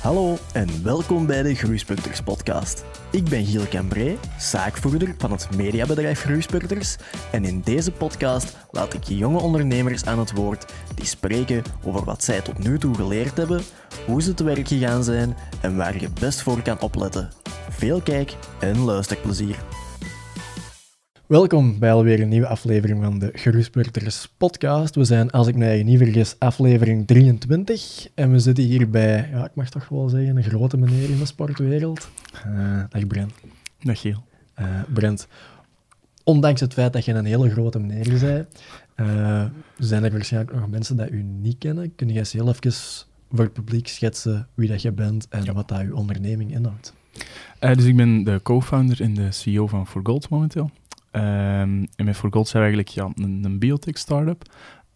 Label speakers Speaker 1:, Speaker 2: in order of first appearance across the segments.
Speaker 1: Hallo en welkom bij de Groeispurters podcast. Ik ben Giel Cambré, zaakvoerder van het mediabedrijf Groeispurters en in deze podcast laat ik jonge ondernemers aan het woord die spreken over wat zij tot nu toe geleerd hebben, hoe ze te werk gegaan zijn en waar je best voor kan opletten. Veel kijk- en luisterplezier. Welkom bij alweer een nieuwe aflevering van de Gerustburgers podcast. We zijn, als ik mij niet vergis, aflevering 23. En we zitten hier bij, ja, ik mag toch wel zeggen, een grote meneer in de sportwereld. Uh, dag Brent.
Speaker 2: Dag Geel.
Speaker 1: Uh, Brent, ondanks het feit dat je een hele grote meneer bent, uh, zijn er waarschijnlijk nog mensen die u niet kennen. Kun je eens heel even voor het publiek schetsen wie dat je bent en ja. wat dat uw onderneming inhoudt?
Speaker 2: dus ik ben de co-founder en de CEO van For Gold momenteel. Um, en met For zijn we eigenlijk ja, een, een biotech-startup.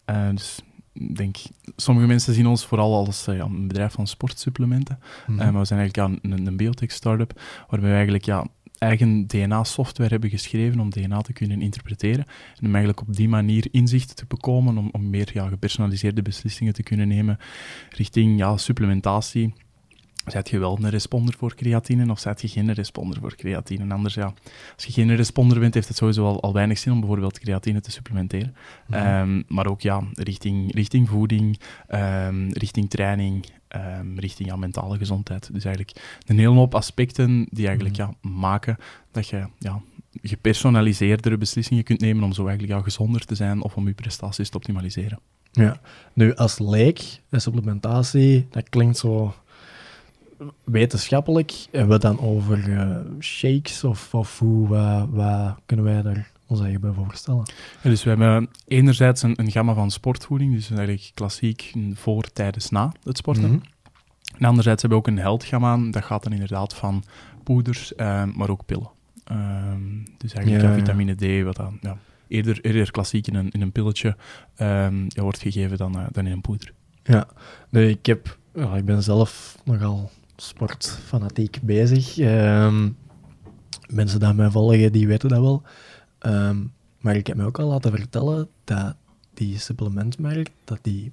Speaker 2: Uh, dus ik denk, sommige mensen zien ons vooral als uh, ja, een bedrijf van sportsupplementen. Mm -hmm. uh, maar we zijn eigenlijk ja, een, een biotech-startup waarbij we eigenlijk ja, eigen DNA-software hebben geschreven om DNA te kunnen interpreteren. En om eigenlijk op die manier inzicht te bekomen om, om meer ja, gepersonaliseerde beslissingen te kunnen nemen richting ja, supplementatie. Zijt je wel een responder voor creatine of zijt je geen responder voor creatine? Anders, ja, als je geen responder bent, heeft het sowieso al, al weinig zin om bijvoorbeeld creatine te supplementeren. Mm -hmm. um, maar ook ja, richting, richting voeding, um, richting training, um, richting ja, mentale gezondheid. Dus eigenlijk een hele hoop aspecten die eigenlijk mm -hmm. ja, maken dat je ja, gepersonaliseerdere beslissingen kunt nemen om zo eigenlijk ja, gezonder te zijn of om je prestaties te optimaliseren.
Speaker 1: Ja, nu als leek, supplementatie, dat klinkt zo wetenschappelijk. Hebben we dan over uh, shakes of, of hoe, wat, wat kunnen wij daar ons eigen bij voorstellen?
Speaker 2: Ja, dus we hebben enerzijds een, een gamma van sportvoeding, dus eigenlijk klassiek voor, tijdens, na het sporten. Mm -hmm. En anderzijds hebben we ook een heldgamma, dat gaat dan inderdaad van poeders, uh, maar ook pillen. Uh, dus eigenlijk ja, vitamine D, wat dan ja, eerder, eerder klassiek in een, in een pilletje um, ja, wordt gegeven dan, uh, dan in een poeder.
Speaker 1: Ja, nee, ik, heb, ja, ik ben zelf nogal sportfanatiek bezig. Um, mensen die mij volgen, die weten dat wel. Um, maar ik heb mij ook al laten vertellen dat die supplementmarkt, dat die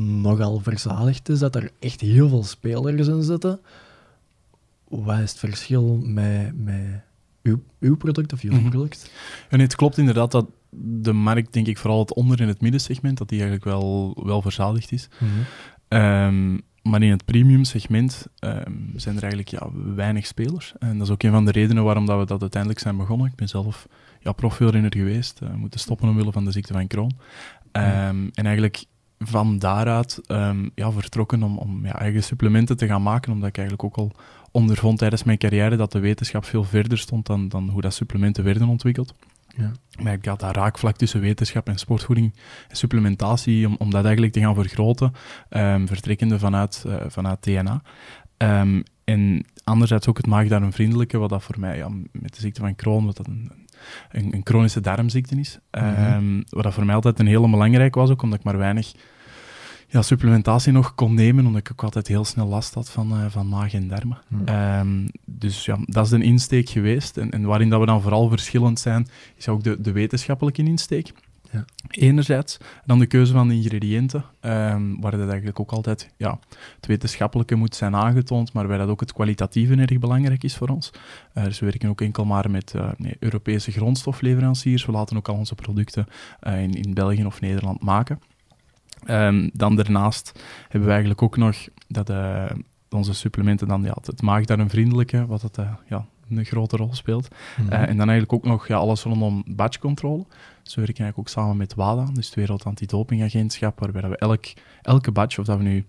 Speaker 1: nogal verzadigd is, dat er echt heel veel spelers in zitten. Wat is het verschil met, met uw, uw product of mm -hmm. product?
Speaker 2: Nee, het klopt inderdaad dat de markt, denk ik, vooral het onder- en het middensegment, dat die eigenlijk wel, wel verzadigd is. Mm -hmm. um, maar in het premium segment um, zijn er eigenlijk ja, weinig spelers. En dat is ook een van de redenen waarom dat we dat uiteindelijk zijn begonnen. Ik ben zelf ja, profwielrenner geweest, uh, moeten stoppen omwille van de ziekte van Crohn. Um, ja. En eigenlijk van daaruit um, ja, vertrokken om, om ja, eigen supplementen te gaan maken, omdat ik eigenlijk ook al ondervond tijdens mijn carrière dat de wetenschap veel verder stond dan, dan hoe dat supplementen werden ontwikkeld. Ja. Maar ik had dat raakvlak tussen wetenschap en sportvoeding en supplementatie, om, om dat eigenlijk te gaan vergroten, um, vertrekkende vanuit, uh, vanuit DNA. Um, en anderzijds ook het maagdarmvriendelijke, wat dat voor mij ja, met de ziekte van Crohn, wat dat een, een, een chronische darmziekte is, mm -hmm. um, wat dat voor mij altijd een hele belangrijk was, ook omdat ik maar weinig ja, supplementatie nog kon nemen, omdat ik ook altijd heel snel last had van, uh, van maag en darmen. Hmm. Um, dus ja, dat is een insteek geweest. En, en waarin dat we dan vooral verschillend zijn, is ook de, de wetenschappelijke insteek. Ja. Enerzijds, dan de keuze van de ingrediënten, um, waar dat eigenlijk ook altijd ja, het wetenschappelijke moet zijn aangetoond, maar waar dat ook het kwalitatieve erg belangrijk is voor ons. Uh, dus we werken ook enkel maar met uh, nee, Europese grondstofleveranciers. We laten ook al onze producten in, in België of Nederland maken. Um, dan daarnaast hebben we eigenlijk ook nog dat uh, onze supplementen dan ja, het maagdarmvriendelijke, wat het, uh, ja, een grote rol speelt. Mm -hmm. uh, en dan eigenlijk ook nog ja, alles rondom batchcontrole. Dus we werken eigenlijk ook samen met WADA, dus het Wereld Antidopingagentschap, waarbij we elk, elke batch, of dat we nu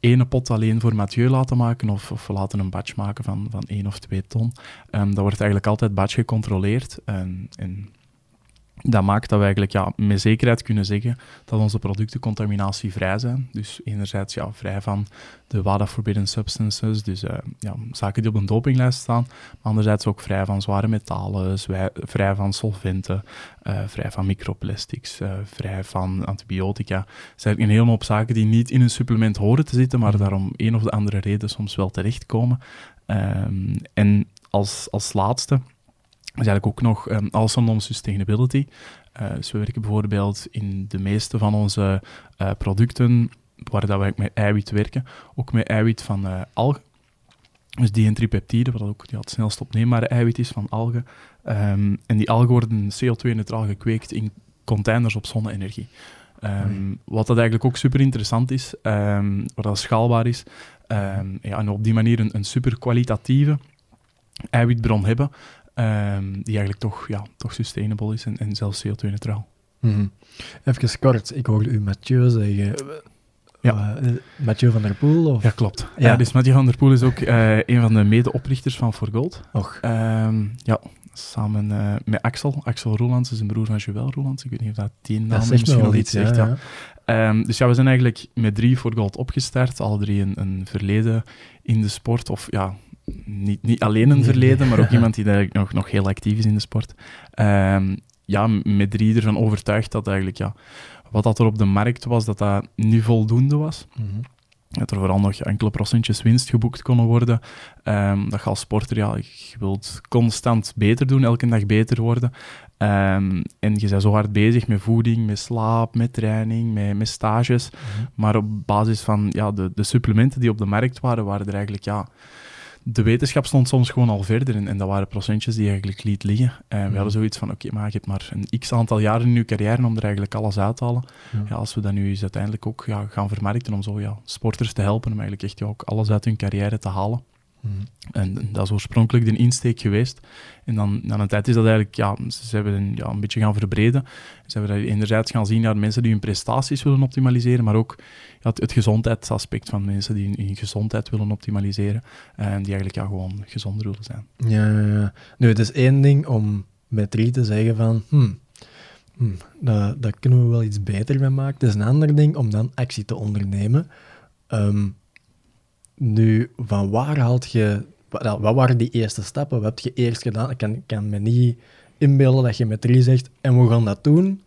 Speaker 2: ene pot alleen voor Mathieu laten maken, of, of we laten een batch maken van, van één of twee ton, um, dat wordt eigenlijk altijd batch gecontroleerd. En, en dat maakt dat we eigenlijk ja, met zekerheid kunnen zeggen dat onze producten contaminatievrij zijn. Dus enerzijds ja, vrij van de WADA Substances, dus uh, ja, zaken die op een dopinglijst staan, maar anderzijds ook vrij van zware metalen, vrij van solventen, uh, vrij van microplastics, uh, vrij van antibiotica. Het zijn een hele hoop zaken die niet in een supplement horen te zitten, maar daarom een of de andere reden soms wel terechtkomen. Um, en als, als laatste is eigenlijk ook nog um, alles rondom sustainability. Uh, dus we werken bijvoorbeeld in de meeste van onze uh, producten waar dat wij met eiwit werken, ook met eiwit van uh, algen. Dus die tripeptide, wat ook ja, het snelst opneembare eiwit is van algen. Um, en die algen worden CO2-neutraal gekweekt in containers op zonne-energie. Um, wat dat eigenlijk ook super interessant is, um, wat dat schaalbaar is. Um, ja, en op die manier een, een super kwalitatieve eiwitbron hebben, die eigenlijk toch, ja, toch sustainable is en, en zelfs CO2-neutraal.
Speaker 1: Mm -hmm. Even kort, ik hoorde u Mathieu zeggen. Ja. Uh, Mathieu van der Poel? Of?
Speaker 2: Ja, klopt. Ja. Uh, dus Mathieu van der Poel is ook uh, een van de medeoprichters van For Gold.
Speaker 1: Och.
Speaker 2: ja, samen uh, met Axel. Axel Roelands is een broer van Joël Roelands. Ik weet niet of dat die naam dat misschien nog iets zegt. Ja, ja. Um, dus ja, we zijn eigenlijk met drie voor Gold opgestart. Alle drie een, een verleden in de sport. Of ja, niet, niet alleen een verleden, maar ook iemand die nog, nog heel actief is in de sport. Um, ja, met drie ervan overtuigd dat eigenlijk ja, wat dat er op de markt was, dat dat niet voldoende was. Mm -hmm dat er vooral nog enkele procentjes winst geboekt konden worden. Um, dat je als sporter, ja, je wilt constant beter doen, elke dag beter worden. Um, en je bent zo hard bezig met voeding, met slaap, met training, met, met stages. Mm -hmm. Maar op basis van ja, de, de supplementen die op de markt waren, waren er eigenlijk ja, de wetenschap stond soms gewoon al verder en, en dat waren procentjes die je eigenlijk liet liggen. En we hadden zoiets van, oké, maar je hebt maar een x aantal jaren in je carrière om er eigenlijk alles uit te halen. Ja. ja als we dat nu eens uiteindelijk ook ja, gaan vermarkten om zo ja, sporters te helpen om eigenlijk echt ja, ook alles uit hun carrière te halen. En dat is oorspronkelijk de insteek geweest. En dan na een tijd is dat eigenlijk, ja, ze hebben ja, een beetje gaan verbreden. Ze hebben enerzijds gaan zien naar mensen die hun prestaties willen optimaliseren, maar ook het, gezondheidsaspect van mensen die hun, gezondheid willen optimaliseren en die eigenlijk ja, gewoon gezonder willen zijn.
Speaker 1: Ja, ja, ja. Nu, het is één ding om met drie te zeggen van, hmm, hmm, daar, kunnen we wel iets beter mee maken. Het is een ander ding om dan actie te ondernemen. Um, nu, van waar haalt je... Wat, wat waren die eerste stappen? Wat heb je eerst gedaan? Ik kan, kan me niet inbeelden dat je met drie zegt, en we gaan dat doen.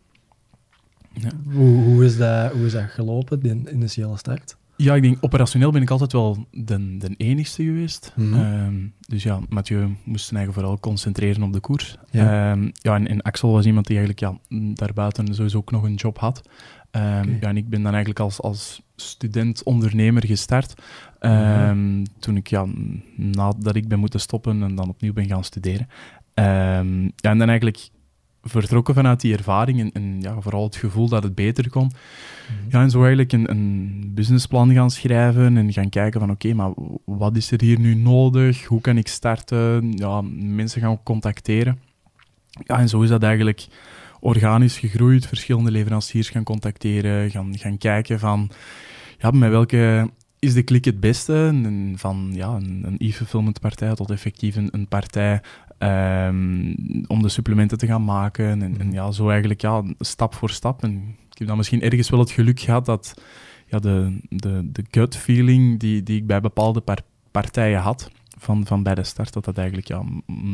Speaker 1: Ja. Hoe, hoe, is dat, hoe is dat gelopen, de initiële start?
Speaker 2: Ja, ik denk operationeel ben ik altijd wel de, de enigste geweest. Mm -hmm. um, dus ja, Mathieu moest zijn eigen vooral concentreren op de koers. Ja, um, ja en, en, Axel was iemand die eigenlijk ja, daarbuiten sowieso ook nog een job had. Um, okay. ja, en ik ben dan eigenlijk als, als student-ondernemer gestart. Um, mm-hmm. Toen ik, ja, nadat ik ben moeten stoppen en dan opnieuw ben gaan studeren. Um, ja, en dan eigenlijk vertrokken vanuit die ervaring en, en, ja, vooral het gevoel dat het beter kon. Mm-hmm. Ja, en zo eigenlijk een, een businessplan gaan schrijven en gaan kijken van oké, okay, maar wat is er hier nu nodig? Hoe kan ik starten? Ja, mensen gaan contacteren. Ja, en zo is dat eigenlijk organisch gegroeid, verschillende leveranciers gaan contacteren, gaan, gaan kijken van ja, met welke is de klik het beste? En van ja, een, een e-fulfillment partij tot effectief een, een partij um, om de supplementen te gaan maken. En, en,
Speaker 1: Mhm.
Speaker 2: ja, zo eigenlijk ja, stap voor stap. En ik heb dan misschien ergens wel het geluk gehad dat ja, de, de, de gut feeling die, die ik bij bepaalde par partijen had, van, van bij de start, dat dat eigenlijk ja,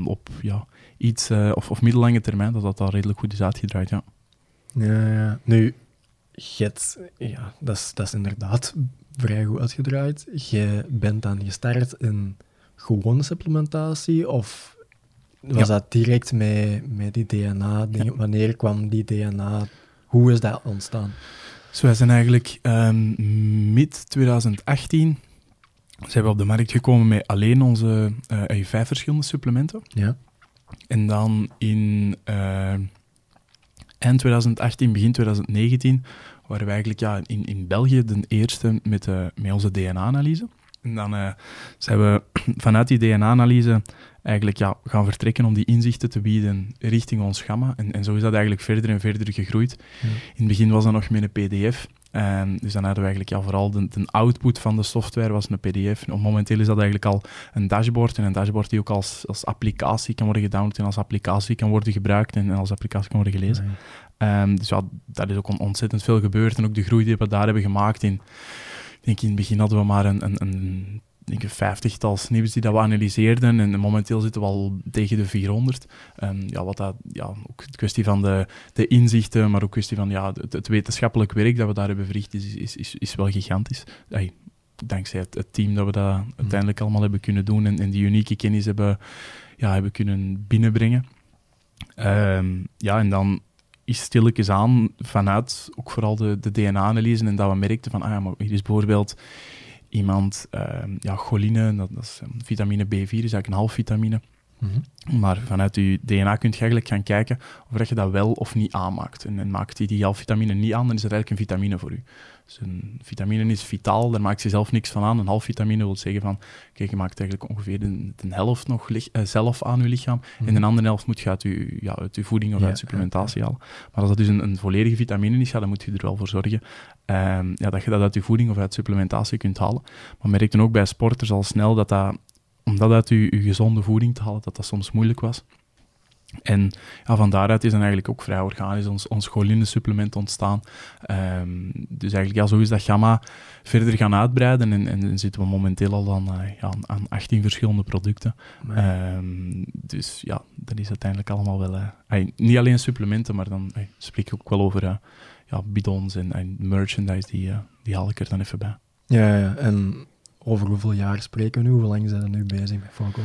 Speaker 2: op ja, iets, uh, of, of middellange termijn, dat dat al redelijk goed is uitgedraaid. Ja,
Speaker 1: ja, ja. Nu, Get, ja, dat is, dat is inderdaad vrij goed uitgedraaid. Je bent dan gestart in gewone supplementatie of was ja. dat direct met, met die DNA? Ja. Wanneer kwam die DNA? Hoe is dat ontstaan?
Speaker 2: Dus wij zijn eigenlijk um, mid 2018 zijn we op de markt gekomen met alleen onze uh, vijf verschillende supplementen.
Speaker 1: Ja.
Speaker 2: En dan in uh, eind 2018, begin 2019 waren we eigenlijk ja, in, in België de eerste met, uh, met onze DNA-analyse. En dan uh, zijn we vanuit die DNA-analyse eigenlijk ja, gaan vertrekken om die inzichten te bieden richting ons gamma. En, en zo is dat eigenlijk verder en verder gegroeid.
Speaker 1: Ja.
Speaker 2: In het begin was dat nog met een pdf. Um, dus dan hadden we eigenlijk ja, vooral de, de, output van de software was een pdf. En momenteel is dat eigenlijk al een dashboard. En een dashboard die ook als, als applicatie kan worden gedownload en als applicatie kan worden gebruikt en, en als applicatie kan worden gelezen. Um, dus ja, daar is ook ontzettend veel gebeurd. En ook de groei die we daar hebben gemaakt in... Ik denk in het begin hadden we maar een, een, een denk een vijftigtal snips die dat we analyseerden. En momenteel zitten we al tegen de 400. Um, ja, wat dat, ja, ook de kwestie van de, de inzichten, maar ook kwestie van ja, het, het wetenschappelijk werk dat we daar hebben verricht, is, is, is, is wel gigantisch. Hey, dankzij het, het, team dat we dat mm. uiteindelijk allemaal hebben kunnen doen en, en die unieke kennis hebben, ja, hebben kunnen binnenbrengen. Um, ja, en dan is stilletjes aan vanuit ook vooral de, de DNA-analyse en dat we merkten van, ah ja, maar hier is bijvoorbeeld iemand, ehm, ja, choline, dat, dat is vitamine B4, is eigenlijk een half vitamine. Mhm. Maar vanuit je DNA kun je eigenlijk gaan kijken of dat je dat wel of niet aanmaakt. En, en maakt die die half vitamine niet aan, dan is dat eigenlijk een vitamine voor u. Dus een vitamine is vitaal, daar maakt je zelf niks van aan. Een half vitamine wil zeggen van, kijk, je maakt eigenlijk ongeveer de, de helft nog uh, zelf aan je lichaam. En de mhm. andere helft moet je uit je, ja, uit je voeding of uit supplementatie halen. Maar als dat dus een, een volledige vitamine is, ja, dan moet je er wel voor zorgen um, ja, dat je dat uit je voeding of uit supplementatie kunt halen. Maar merk dan ook bij sporters al snel dat dat, om dat uit je, je gezonde voeding te halen, dat dat soms moeilijk was. En ja, van daaruit is dan eigenlijk ook vrij organisch ons, ons choline-supplement ontstaan. Um, dus eigenlijk, ja, zo is dat gamma verder gaan uitbreiden en, en zitten we momenteel al dan, uh, ja, aan 18 verschillende producten. Um, dus ja, dat is uiteindelijk allemaal wel... Uh, niet alleen supplementen, maar dan spreek ik ook wel over uh, ja, bidons en, en merchandise, die, die haal ik er dan even bij.
Speaker 1: Ja, ja, en over hoeveel jaar spreken we nu? Hoe lang zijn we nu bezig met Foco?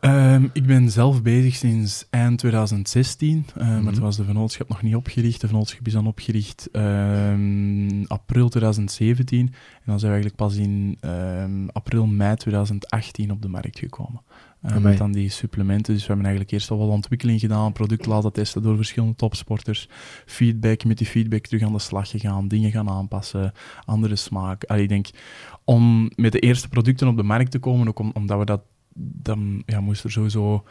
Speaker 2: Um, ik ben zelf bezig sinds eind 2016, uh, mm maar toen was de vennootschap nog niet opgericht. De vennootschap is dan opgericht um, april 2017 en dan zijn we eigenlijk pas in um, april, mei 2018 op de markt gekomen. Uh, met dan die supplementen. Dus we hebben eigenlijk eerst al wat ontwikkeling gedaan, product laten testen door verschillende topsporters, feedback, met die feedback terug aan de slag gegaan, dingen gaan aanpassen, andere smaak. Allee, ik denk, om met de eerste producten op de markt te komen, ook omdat we dat dan ja, moest er sowieso...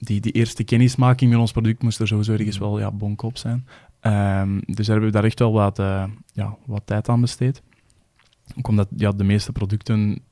Speaker 2: Die, die eerste kennismaking met ons product moest er sowieso ergens wel ja, bonkop zijn. Um, dus daar hebben we daar echt wel wat, uh, ja, wat tijd aan besteed. Ook omdat ja, de meeste producten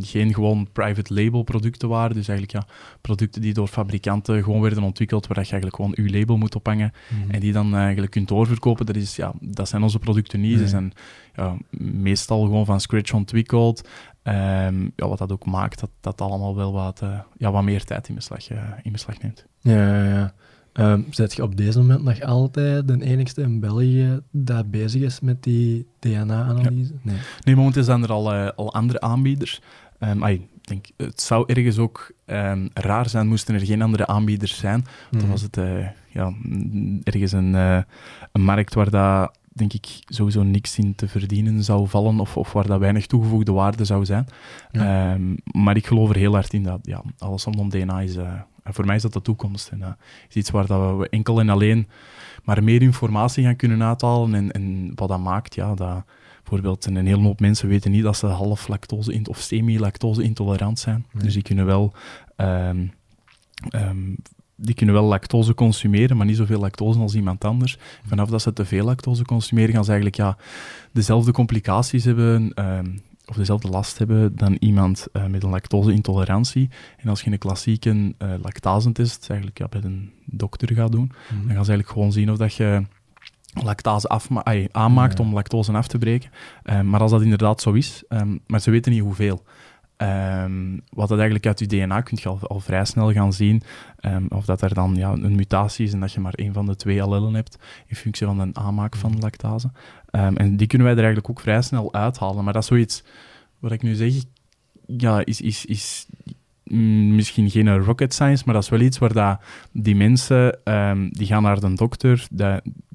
Speaker 2: geen gewoon private label producten waren. Dus eigenlijk ja, producten die door fabrikanten gewoon werden ontwikkeld, waar je eigenlijk gewoon uw label moet ophangen mm en die dan eigenlijk kunt doorverkopen. Dat, is, ja, dat zijn onze producten niet. Ze zijn ja, meestal gewoon van scratch ontwikkeld. Um, ja, wat dat ook maakt dat dat allemaal wel wat, uh, ja, wat meer tijd in beslag, uh, in beslag neemt.
Speaker 1: Ja, ja, ja. Um, zet je op deze moment nog altijd de enigste in België dat bezig is met die DNA-analyse?
Speaker 2: Nee. nee, momenteel zijn er al, uh, al andere aanbieders. Um, ay, denk, het zou ergens ook um, raar zijn moesten er geen andere aanbieders zijn. Mm -hmm. Dan mhm. was het ja, ergens een, een markt waar dat denk ik, sowieso niks in te verdienen zou vallen of, of waar dat weinig toegevoegde waarde zou zijn. Um, maar ik geloof er heel hard in dat ja, alles rondom DNA is... Uh, voor mij is dat de toekomst. En uh, is iets waar dat we enkel en alleen maar meer informatie gaan kunnen uithalen. En, en wat dat maakt, ja, dat bijvoorbeeld een hele hoop mensen weten niet dat ze half lactose of semi-lactose intolerant zijn. Dus die kunnen wel um, um, die kunnen wel lactose consumeren, maar niet zoveel lactose als iemand anders. Vanaf dat ze te veel lactose consumeren, gaan ze eigenlijk ja, dezelfde complicaties hebben, ehm, of dezelfde last hebben dan iemand uh, met een lactose-intolerantie. En als je een klassieke uh, lactasentest eigenlijk ja, bij een dokter gaat doen, mhm. dan gaan ze eigenlijk gewoon zien of dat je lactase ay, aanmaakt om lactose af te breken. Um, maar als dat inderdaad zo is, um, maar ze weten niet hoeveel. Um, wat dat eigenlijk uit je DNA kunt je al, al vrij snel gaan zien. Um, of dat er dan ja, een mutatie is en dat je maar één van de twee allellen hebt in functie van de aanmaak van lactase. Um, en die kunnen wij er eigenlijk ook vrij snel uithalen. Maar dat is zoiets, wat ik nu zeg, ja, is, is, is misschien geen rocket science, maar dat is wel iets waar dat die mensen, die gaan naar de dokter,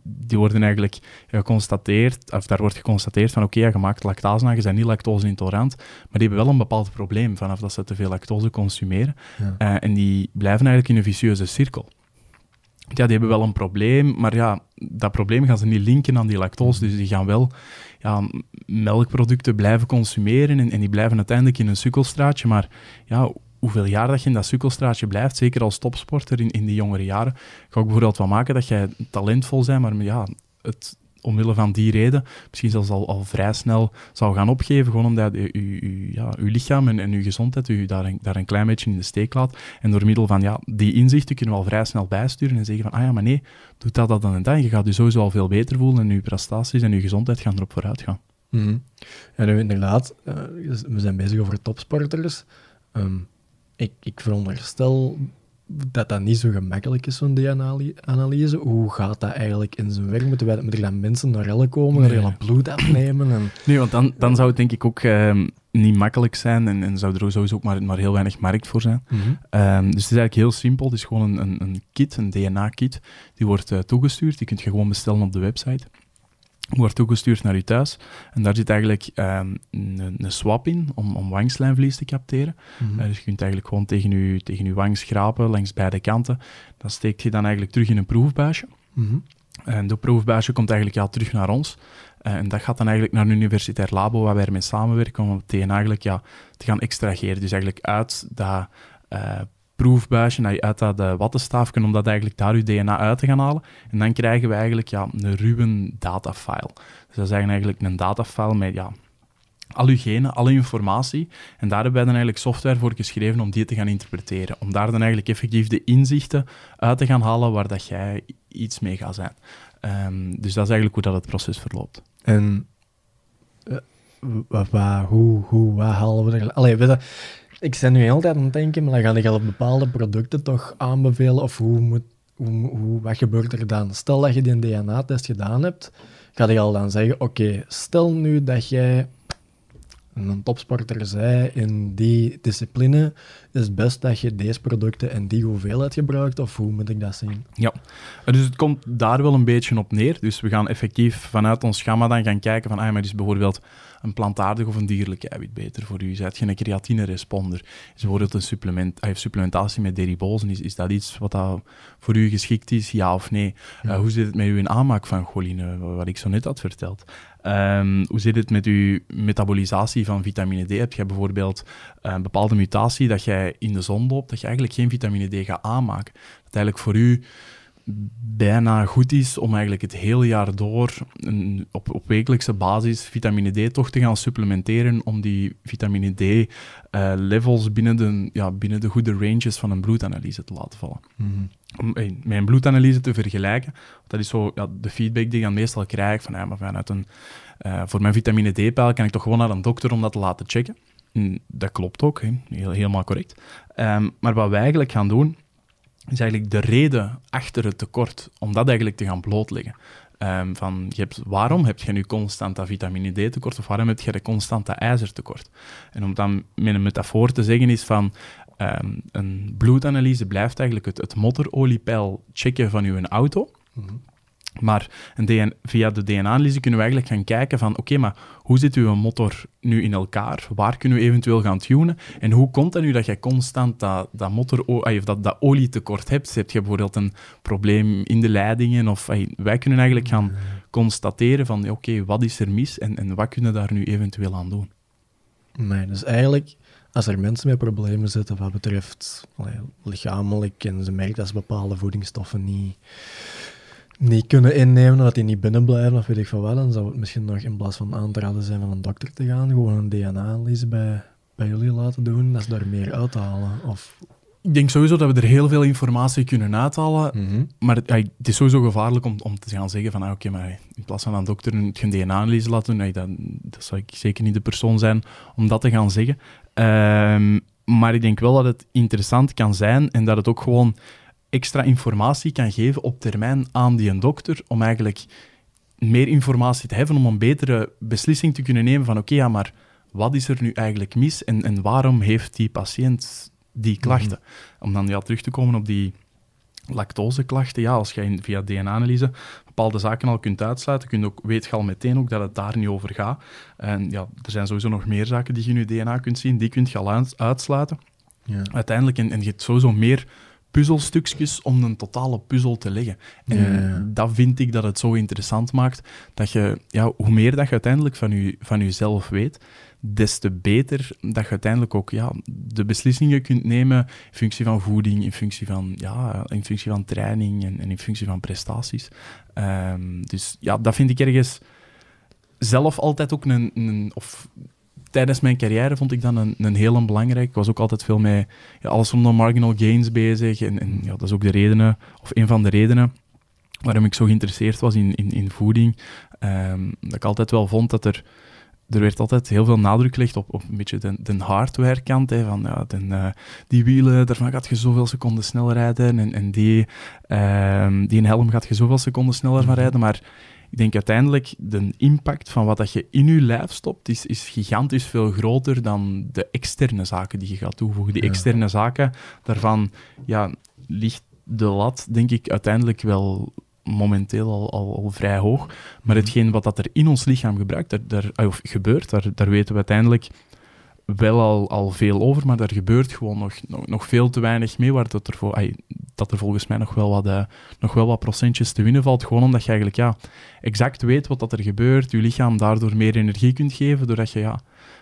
Speaker 2: die worden eigenlijk geconstateerd, of daar wordt geconstateerd van oké, okay, je maakt lactase aan, je bent niet lactose-intolerant, maar die hebben wel een bepaald probleem vanaf dat ze te veel lactose consumeren. Uh, en die blijven eigenlijk in een vicieuze cirkel. Ja, die hebben wel een probleem, maar ja, dat probleem gaan ze niet linken aan die lactose, dus die gaan wel ja, melkproducten blijven consumeren en, en die blijven uiteindelijk in een sukkelstraatje, maar ja, hoeveel jaar dat je in dat sukkelstraatje blijft, zeker als topsporter in, in die jongere jaren, ga ik bijvoorbeeld wel maken dat jij talentvol bent, maar ja, het, omwille van die reden misschien zelfs al, al vrij snel zou gaan opgeven, gewoon omdat je, je, ja, lichaam en, en je gezondheid je daar een, daar een klein beetje in de steek laat. En door middel van ja, die inzichten kunnen we al vrij snel bijsturen en zeggen van, ah ja, maar nee, doe dat, dat en dat. Je gaat je sowieso al veel beter voelen en je prestaties en je gezondheid gaan erop vooruit gaan.
Speaker 1: Mm -hmm. En inderdaad, uh, we zijn bezig over topsporters. Um, ik, ik veronderstel dat dat niet zo gemakkelijk is, zo'n DNA-analyse. Hoe gaat dat eigenlijk in zijn werk? Moeten, wij, moeten er dan mensen naar rellen komen, nee. gaan bloed afnemen? En...
Speaker 2: Nee, want dan, dan zou het denk ik ook uh, niet makkelijk zijn en, en zou er sowieso ook maar, maar heel weinig markt voor zijn.
Speaker 1: Mm -hmm.
Speaker 2: um, dus het is eigenlijk heel simpel. Het is gewoon een, een, een kit, een DNA-kit, die wordt uh, toegestuurd. Die kun je gewoon bestellen op de website wordt toegestuurd naar je thuis. En daar zit eigenlijk um, een, een, swap in om, om wangslijmvlies te capteren.
Speaker 1: Mm -hmm.
Speaker 2: uh, dus je kunt eigenlijk gewoon tegen je, tegen je wang schrapen langs beide kanten. Dat steekt je dan eigenlijk terug in een proefbuisje.
Speaker 1: Mm -hmm.
Speaker 2: En dat proefbuisje komt eigenlijk ja, terug naar ons. Uh, en dat gaat dan eigenlijk naar een universitair labo waar wij ermee samenwerken om het DNA eigenlijk ja, te gaan extraheren. Dus eigenlijk uit dat uh, proefbuisje, dat je uit dat uh, wattenstaafje, om dat eigenlijk daar je DNA uit te gaan halen. En dan krijgen we eigenlijk ja, een ruwe datafile. Dus dat is eigenlijk een datafile met ja, al uw genen, alle informatie. En daar hebben wij dan eigenlijk software voor geschreven om die te gaan interpreteren. Om daar dan eigenlijk effectief de inzichten uit te gaan halen waar dat jij iets mee gaat zijn. Um, dus dat is eigenlijk hoe dat het proces verloopt.
Speaker 1: En wat, hoe, hoe, wat halen we er... Allee, weet je, ik ben nu heel tijd aan het denken, maar dan ga je al bepaalde producten toch aanbevelen? Of hoe moet, hoe, hoe, wat gebeurt er dan? Stel dat je die DNA-test gedaan hebt, ga je al dan zeggen, oké, stel nu dat jij een topsporter zei in die discipline, is het best dat je deze producten en die hoeveelheid gebruikt, of hoe moet ik dat zien?
Speaker 2: Ja, dus het komt daar wel een beetje op neer. Dus we gaan effectief vanuit ons gamma dan gaan kijken van, ah, maar is bijvoorbeeld een plantaardig of een dierlijk eiwit beter voor u? Zijt je een creatine-responder? Is bijvoorbeeld een supplement, uh, supplementatie met deribozen, is, is dat iets wat dat voor u geschikt is, ja of nee? Ja. Uh, hoe zit het met uw aanmaak van choline, wat ik zo net had verteld? Um, hoe zit het met uw metabolisatie van vitamine D? Heb je bijvoorbeeld een bepaalde mutatie dat jij in de zon loopt, dat je eigenlijk geen vitamine D gaat aanmaken? Dat eigenlijk voor u bijna goed is om eigenlijk het hele jaar door een, op, op wekelijkse basis vitamine D toch te gaan supplementeren om die vitamine D uh, levels binnen de, ja, binnen de goede ranges van een bloedanalyse te laten vallen.
Speaker 1: Mm -hmm.
Speaker 2: Om hey, een bloedanalyse te vergelijken, dat is zo ja, de feedback die ik dan meestal krijg van ja, maar vanuit een, uh, voor mijn vitamine D-pijl kan ik toch gewoon naar een dokter om dat te laten checken. En dat klopt ook, he, heel, helemaal correct. Um, maar wat wij eigenlijk gaan doen, is eigenlijk de reden achter het tekort, om dat eigenlijk te gaan blootleggen. Um, van, je hebt, waarom heb je nu constant dat vitamine D tekort of waarom heb je constant dat ijzertekort? En om dan met een metafoor te zeggen is van, um, een bloedanalyse blijft eigenlijk het, het motoroliepeil checken van uw auto.
Speaker 1: -hmm.
Speaker 2: Maar een DNA, via de DNA-analyse kunnen we eigenlijk gaan kijken van, oké, okay, maar hoe zit uw motor nu in elkaar? Waar kunnen we eventueel gaan tunen? En hoe komt het nu dat je constant dat, dat, motor, of dat, dat olietekort hebt? Heb je bijvoorbeeld een probleem in de leidingen? Of wij kunnen eigenlijk gaan constateren van, oké, okay, wat is er mis en, en wat kunnen we daar nu eventueel aan doen?
Speaker 1: Nee, dus eigenlijk, als er mensen met problemen zitten wat betreft allee, lichamelijk en ze merken dat ze bepaalde voedingsstoffen niet niet kunnen innemen, dat die niet binnen blijven of weet ik van wat, dan zou het misschien nog in plaats van aan te raden zijn van een dokter te gaan, gewoon een DNA-analyse bij, bij jullie laten doen, dat ze daar meer uithalen. Of...
Speaker 2: Ik denk sowieso dat we er heel veel informatie kunnen uithalen,
Speaker 1: mm -hmm.
Speaker 2: maar het, het, is sowieso gevaarlijk om, om te gaan zeggen van ah, oké, okay, maar in plaats van een dokter een, een DNA-analyse laten doen, dat, dat zou ik zeker niet de persoon zijn om dat te gaan zeggen. Um, maar ik denk wel dat het interessant kan zijn en dat het ook gewoon extra informatie kan geven op termijn aan die een dokter, om eigenlijk meer informatie te hebben, om een betere beslissing te kunnen nemen van oké, okay, ja, maar wat is er nu eigenlijk mis en, en waarom heeft die patiënt die klachten? Mm -hmm. Om dan ja, terug te komen op die lactoseklachten, ja, als je via DNA-analyse bepaalde zaken al kunt uitsluiten, kun je ook, weet je al meteen ook dat het daar niet over gaat. En ja, er zijn sowieso nog meer zaken die je in je DNA kunt zien, die kun je al uitsluiten.
Speaker 1: Ja.
Speaker 2: Uiteindelijk, en, en je hebt sowieso meer puzzelstukjes om een totale puzzel te leggen. En
Speaker 1: ja.
Speaker 2: dat vind ik dat het zo interessant maakt, dat je, ja, hoe meer dat je uiteindelijk van, je, van jezelf weet, des te beter dat je uiteindelijk ook ja, de beslissingen kunt nemen in functie van voeding, in functie van, ja, in functie van training en, en in functie van prestaties. Um, dus ja, dat vind ik ergens zelf altijd ook een, een of tijdens mijn carrière vond ik dat een, een heel belangrijk. Ik was ook altijd veel met ja, alles rondom marginal gains bezig. En, en ja, dat is ook de redenen, of een van de redenen waarom ik zo geïnteresseerd was in, in, in voeding. Um, dat ik altijd wel vond dat er er werd altijd heel veel nadruk gelegd op, op een beetje de, de hardware kant. Hè, van, ja, de, uh, die wielen, daarvan gaat je zoveel seconden sneller rijden. En, en die, uh, die helm gaat je zoveel seconden sneller van mhm. rijden. Maar ik denk uiteindelijk de impact van wat dat je in je lijf stopt, is, is gigantisch veel groter dan de externe zaken die je gaat toevoegen. Die externe zaken, daarvan ja, ligt de lat, denk ik, uiteindelijk wel momenteel al, al, vrij hoog. Maar mhm. hetgeen wat dat er in ons lichaam gebruikt, daar, daar, of gebeurt, daar, daar weten we uiteindelijk wel al, al veel over, maar daar gebeurt gewoon nog, nog, veel te weinig mee, waar dat er, dat er volgens mij nog wel, wat, uh, nog wel wat procentjes te winnen valt, gewoon omdat je eigenlijk ja, exact weet wat dat er gebeurt, je lichaam daardoor meer energie kunt geven, doordat je ja,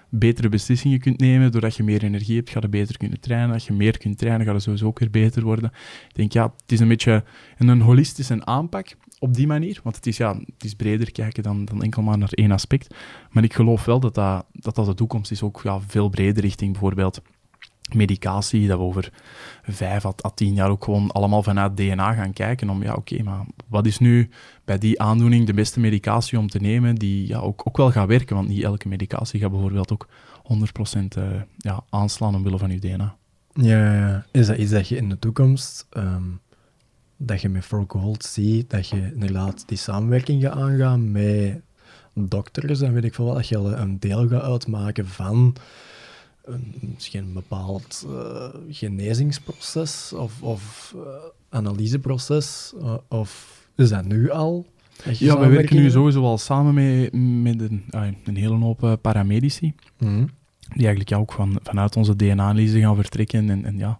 Speaker 2: betere beslissingen kunt nemen. Doordat je meer energie hebt, ga je beter kunnen trainen. Als je meer kunt trainen, ga je sowieso ook weer beter worden. Ik denk, ja, het is een beetje een holistische aanpak op die manier. Want het is, ja, het is breder kijken dan, dan enkel maar naar één aspect. Maar ik geloof wel dat dat, dat, dat de toekomst is ook ja, veel breder richting bijvoorbeeld medicatie, dat we over vijf à, tien jaar ook gewoon allemaal vanuit DNA gaan kijken om, ja, oké, maar wat is nu bij die aandoening de beste medicatie om te nemen die ja, ook, ook wel gaat werken, want niet elke medicatie gaat bijvoorbeeld ook 100% uh, eh, ja, aanslaan omwille van je DNA.
Speaker 1: Ja, ja, is dat iets dat je in de toekomst, um, dat je met For Gold ziet, dat je inderdaad die samenwerking gaat aangaan met dokters en weet ik veel wat, dat je een deel gaat uitmaken van een, misschien een bepaald uh, genezingsproces of, of uh, analyseproces? Uh, of is dat nu al?
Speaker 2: Ja, we werken nu sowieso al samen met, met een, een hele hoop paramedici. Mm Die eigenlijk ja, ook van, vanuit onze DNA-analyse gaan vertrekken. En, en ja,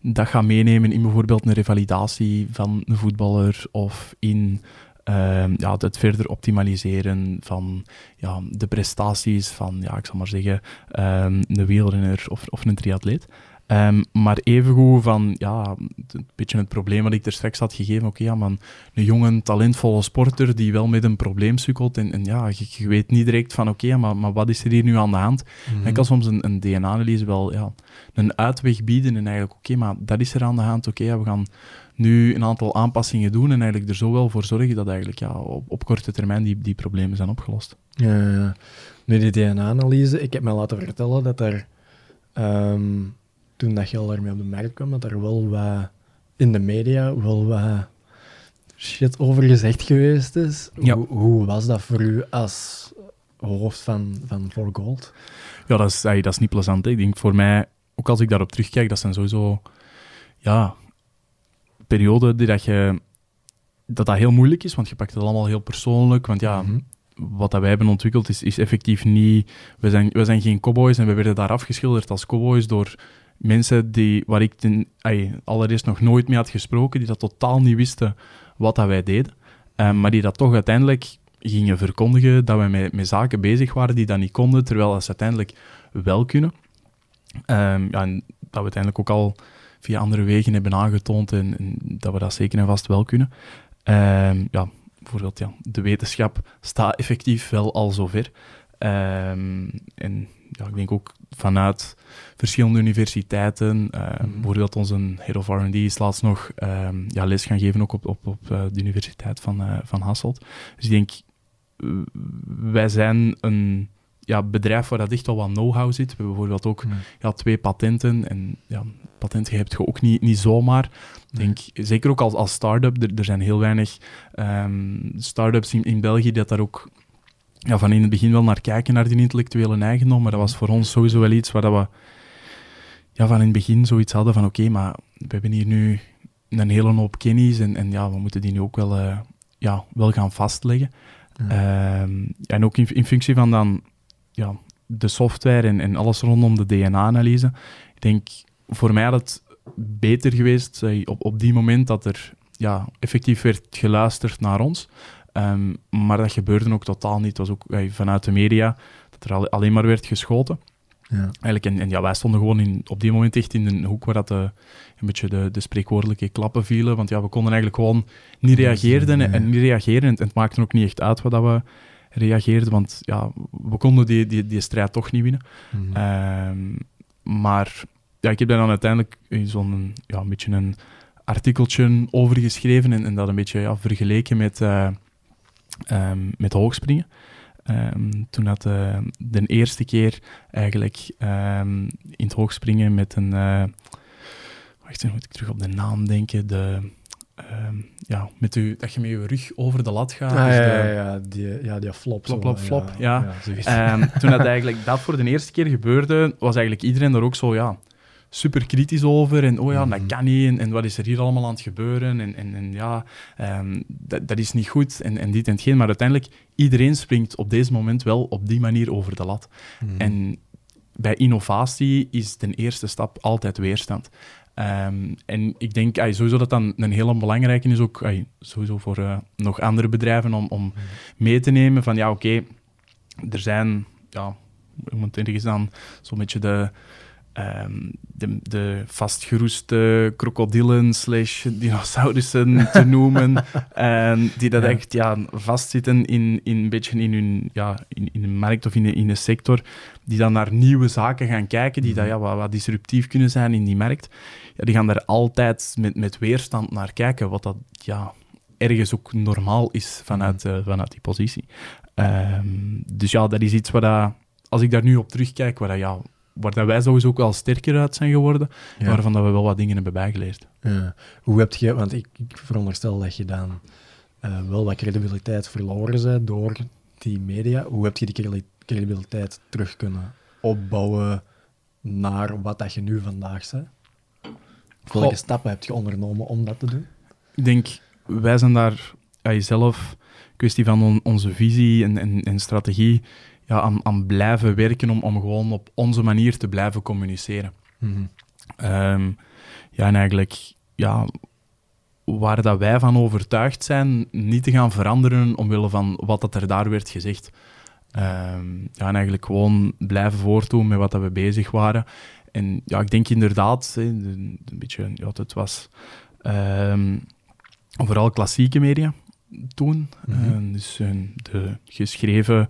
Speaker 2: dat gaan meenemen in bijvoorbeeld een revalidatie van een voetballer of in Ehm, ja, het verder optimaliseren van ja, de prestaties van, ja, ik zal maar zeggen, um, een wielrenner of, of een triatleet. Um, maar evengoed van, ja, een beetje het probleem wat ik er straks had gegeven. Oké, ja, man, een jonge, talentvolle sporter die wel met een probleem sukkelt. En, en ja, je, weet niet direct van, oké, maar, maar wat is er hier nu aan de hand? Mm En ik kan soms een, een DNA-analyse wel ja, een uitweg bieden. En eigenlijk, oké, maar dat is er aan de hand. Oké, ja, we gaan nu een aantal aanpassingen doen en eigenlijk er zo wel voor zorgen dat eigenlijk ja, op, op korte termijn die, die problemen zijn opgelost.
Speaker 1: Ja, ja. Nu, die DNA-analyse, ik heb me laten vertellen dat er, um, toen dat je al daarmee op de markt kwam, dat er wel wat in de media wel wat shit over gezegd geweest is. Ja. Hoe, hoe, was dat voor u als hoofd van, van For Gold?
Speaker 2: Ja, dat is, dat is niet plezant. Ik denk voor mij, ook als ik daarop terugkijk, dat zijn sowieso ja, periode die dat je dat dat heel moeilijk is, want je pakt het allemaal heel persoonlijk. Want ja, mhm. wat dat wij hebben ontwikkeld is, is effectief niet... We zijn, we zijn geen cowboys en we werden daar afgeschilderd als cowboys door mensen die, waar ik ten, allereerst nog nooit mee had gesproken, die dat totaal niet wisten wat dat wij deden. Um, maar die dat toch uiteindelijk gingen verkondigen dat wij met, met zaken bezig waren die dat niet konden, terwijl ze uiteindelijk wel kunnen. Um, ja, en dat we uiteindelijk ook al via andere wegen hebben aangetoond en, dat we dat zeker en vast wel kunnen. Um, ja, bijvoorbeeld, ja, de wetenschap staat effectief wel al zover. Um, en ja, ik denk ook vanuit verschillende universiteiten, uh, mm. bijvoorbeeld onze Head of R&D is laatst nog um, ja, les gaan geven ook op, op, op uh, de Universiteit van, uh, van Hasselt. Dus ik denk, wij zijn een ja, bedrijf waar dat echt wel wat know-how zit. We hebben bijvoorbeeld ook ja, twee patenten. En ja, patenten heb je ook niet, niet zomaar. denk, zeker ook als, als start-up, er, er zijn heel weinig um, start-ups in, in België dat daar ook ja, van in het begin wel naar kijken, naar die intellectuele eigendom. Maar dat was voor ons sowieso wel iets waar dat we ja, van in het begin zoiets hadden van oké, maar we hebben hier nu een hele hoop kennis en, en ja, we moeten die nu ook wel, uh, ja, wel gaan vastleggen. Ehm, en ook in, in functie van dan ja, de software en, en alles rondom de DNA-analyse. Ik denk, voor mij had het beter geweest op, op die moment dat er ja, effectief werd geluisterd naar ons. Ehm, maar dat gebeurde ook totaal niet. Het was ook vanuit de media dat er alleen maar werd geschoten. Ja. Eigenlijk, en, en, ja, wij stonden gewoon in, op die moment echt in een hoek waar dat de, een beetje de, de spreekwoordelijke klappen vielen. Want ja, we konden eigenlijk gewoon niet reageren en, en niet reageren. En, het maakte ook niet echt uit wat dat we reageerden, want ja, we konden die, die, die strijd toch niet winnen. Mhm. Ehm, maar ja, ik heb daar dan uiteindelijk zo'n ja, een beetje een artikeltje over geschreven en, en dat een beetje ja, vergeleken met, uh, um, met hoogspringen. Ehm, toen dat de, de eerste keer eigenlijk ehm, in het hoogspringen met een... Uh, wacht, dan moet ik terug op de naam denken. De, ehm, ja, met u, dat je met je rug over de lat gaat.
Speaker 1: Ah,
Speaker 2: dus
Speaker 1: ja,
Speaker 2: de-
Speaker 1: ja, ja, die, ja, die flop.
Speaker 2: Flop, flop, flop, ja. toen dat eigenlijk dat voor de eerste keer gebeurde, was eigenlijk iedereen er ook zo, ja, super kritisch over. En oh ja,
Speaker 1: Mhm.
Speaker 2: dat kan niet. En, en wat is er hier allemaal aan het gebeuren? En, en, en ja, ehm, dat, dat is niet goed. En, en dit en hetgeen. Maar uiteindelijk, iedereen springt op deze moment wel op die manier over de lat.
Speaker 1: Mhm.
Speaker 2: En bij innovatie is de eerste stap altijd weerstand. Ehm, en ik denk ay, sowieso dat dan een hele belangrijke is, ook ay, sowieso voor eh, nog andere bedrijven, om, om mee te nemen van ja, oké, er zijn, ja, hoe moet ik ergens dan zo'n beetje de, ehm, de, de vastgeroeste krokodillen slash dinosaurussen te noemen, en die dat
Speaker 1: Ja.
Speaker 2: echt ja, vastzitten in, in een beetje in hun, ja, in, in een markt of in een, in een sector, die dan naar nieuwe zaken gaan kijken, die dat,
Speaker 1: Mhm.
Speaker 2: ja, wat, wat disruptief kunnen zijn in die markt. Ja, die gaan daar altijd met, met weerstand naar kijken, wat dat ja, ergens ook normaal is vanuit,
Speaker 1: Mhm.
Speaker 2: eh, vanuit die positie. Ehm, dus ja, dat is iets waar dat, als ik daar nu op terugkijk, waar, dat, ja, waar dat wij sowieso ook wel sterker uit zijn geworden,
Speaker 1: Ja.
Speaker 2: waarvan dat we wel wat dingen hebben bijgeleerd.
Speaker 1: Ja. Hoe heb je, want ik, ik veronderstel dat je dan eh, wel wat credibiliteit verloren bent door die media. Hoe heb je die credi- credibiliteit terug kunnen opbouwen naar wat dat je nu vandaag bent? Welke stappen heb je ondernomen om dat te doen?
Speaker 2: Ik denk, wij zijn daar aan jezelf, kwestie van on- onze visie en, en, en strategie, ja, aan, aan blijven werken om, om gewoon op onze manier te blijven communiceren. Ehm, ja, en eigenlijk, ja, waar dat wij van overtuigd zijn, niet te gaan veranderen omwille van wat dat er daar werd gezegd. Ehm, ja, en eigenlijk gewoon blijven voortdoen met wat dat we bezig waren. En ja, ik denk inderdaad, een beetje, ja, het was ehm, vooral klassieke media toen.
Speaker 1: Mhm.
Speaker 2: Dus eh, de geschreven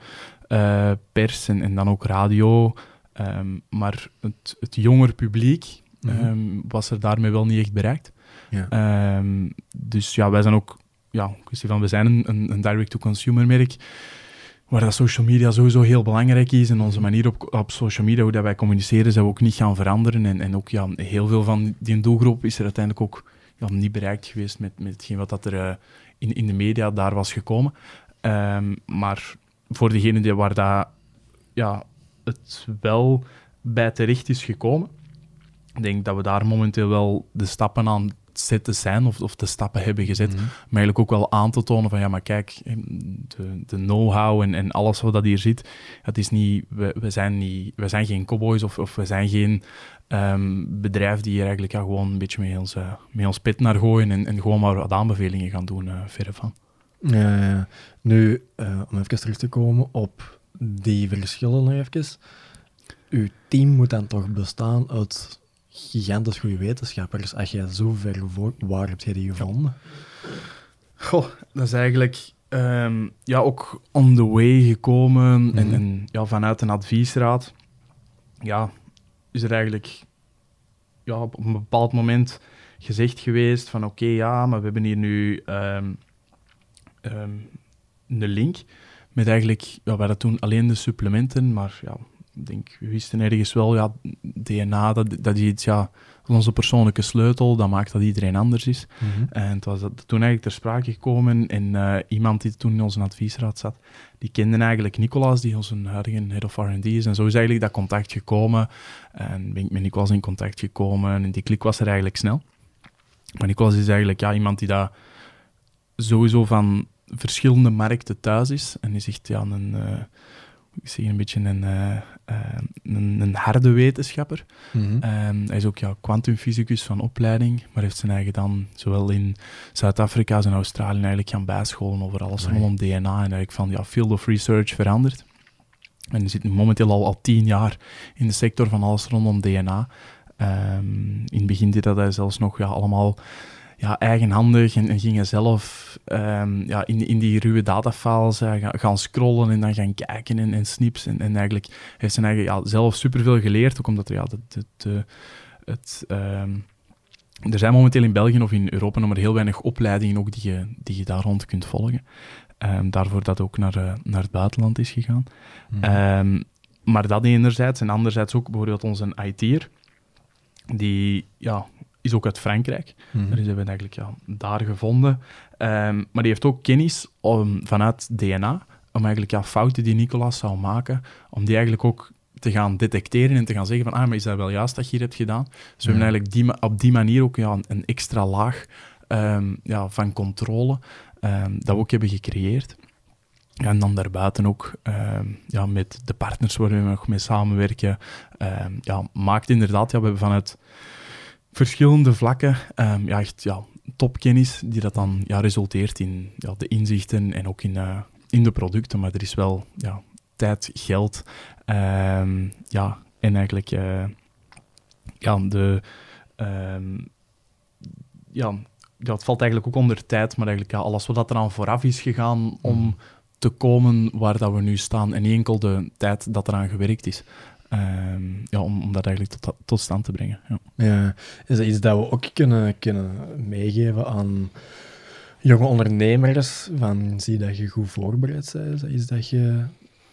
Speaker 2: eh, pers en, en dan ook radio. Ehm, maar het, het jonger publiek
Speaker 1: Mhm.
Speaker 2: ehm, was er daarmee wel niet echt bereikt.
Speaker 1: Ja.
Speaker 2: Ehm, dus ja, wij zijn ook, ja, kwestie van, we zijn een, een, direct-to-consumer merk, waar dat social media sowieso heel belangrijk is. En onze manier op, op social media, hoe dat wij communiceren, zijn we ook niet gaan veranderen. En, en ook ja, heel veel van die doelgroep is er uiteindelijk ook ja, niet bereikt geweest met, met hetgeen wat dat er eh, in, in de media daar was gekomen. Maar voor degenen die, waar dat, ja, het wel bij terecht is gekomen, ik denk dat we daar momenteel wel de stappen aan zetten zijn, of, of de stappen hebben gezet,
Speaker 1: Mhm.
Speaker 2: maar eigenlijk ook wel aan te tonen van, ja, maar kijk, de, de know-how en, en alles wat dat hier zit, het is niet, we, we, zijn, niet, we zijn geen cowboys of, of we zijn geen ehm, bedrijf die hier eigenlijk ja, gewoon een beetje met ons, met ons pit naar gooien en, en gewoon maar wat aanbevelingen gaan doen, eh verre van.
Speaker 1: Ja, ja. Nu, eh, om even terug te komen op die verschillen nog even. Uw team moet dan toch bestaan uit gigantisch goede wetenschappers. Als jij zo ver voor... Waar heb jij die gevonden?
Speaker 2: Goh, dat is eigenlijk ehm, ja, ook on the way gekomen. en,
Speaker 1: Mhm.
Speaker 2: en ja, vanuit een adviesraad ja, is er eigenlijk ja, op een bepaald moment gezegd geweest van oké, ja, maar we hebben hier nu ehm, ehm, een link met eigenlijk, ja, we hadden toen alleen de supplementen, maar ja, ik denk, we wisten ergens wel, ja, DNA, dat, dat is iets, ja, onze persoonlijke sleutel, dat maakt dat iedereen anders is. En het was dat toen eigenlijk ter sprake gekomen en eh, iemand die toen in onze adviesraad zat, die kende eigenlijk Nicolas, die onze huidige head of R&D is. En zo is eigenlijk dat contact gekomen. En ben ik met Nicolas in contact gekomen en die klik was er eigenlijk snel. Maar Nicolas is eigenlijk ja, iemand die daar sowieso van verschillende markten thuis is. En is echt ja, een, eh, ik zeg een beetje een, eh, eh, een, een harde wetenschapper.
Speaker 1: Mhm.
Speaker 2: Ehm, hij is ook ja, kwantumfysicus van opleiding, maar heeft zijn eigen dan zowel in Zuid-Afrika als in Australië eigenlijk gaan bijscholen over alles rondom DNA en eigenlijk van ja, field of research veranderd. En hij zit nu momenteel al, al tien jaar in de sector van alles rondom DNA. Ehm, in het begin deed dat hij zelfs nog ja, allemaal ja, eigenhandig en, en ging hij zelf ehm, ja, in, in die ruwe datafiles eh, gaan, scrollen en dan gaan kijken en, en snips. En, en eigenlijk heeft zijn eigen ja, zelf superveel geleerd, ook omdat er ja, het, het, eh, het, ehm, er zijn momenteel in België of in Europa nog maar heel weinig opleidingen ook die je, die je daar rond kunt volgen. Ehm, daarvoor dat ook naar, eh, naar het buitenland is gegaan.
Speaker 1: Mhm.
Speaker 2: Maar dat enerzijds. En anderzijds ook bijvoorbeeld onze IT'er. Die ja, is ook uit Frankrijk.
Speaker 1: Mhm.
Speaker 2: Dus hebben we eigenlijk ja, daar gevonden. Ehm, maar die heeft ook kennis om, vanuit DNA. Om eigenlijk ja, fouten die Nicolas zou maken. Om die eigenlijk ook te gaan detecteren en te gaan zeggen van ah, maar is dat wel juist dat je hier hebt gedaan? Dus we hebben eigenlijk die, op die manier ook ja, een, extra laag ehm, ja, van controle ehm, dat we ook hebben gecreëerd. Ja, en dan daarbuiten ook ja, met de partners waar we nog mee samenwerken. ja, maakt inderdaad, ja, we hebben vanuit verschillende vlakken ehm, ja, echt ja, topkennis die dat dan ja, resulteert in ja, de inzichten en ook in, eh, in de producten. Maar er is wel ja, tijd, geld ehm, ja, en eigenlijk eh, ja, de... ehm, ja, het valt eigenlijk ook onder tijd, maar eigenlijk ja, alles wat er aan vooraf is gegaan om te komen waar dat we nu staan en niet enkel de tijd dat eraan gewerkt is. Ehm, ja, om, om dat eigenlijk tot, tot stand te brengen. Ja.
Speaker 1: Ja, is dat iets dat we ook kunnen, kunnen meegeven aan jonge ondernemers? Van zie dat je goed voorbereid bent? Is dat iets dat je,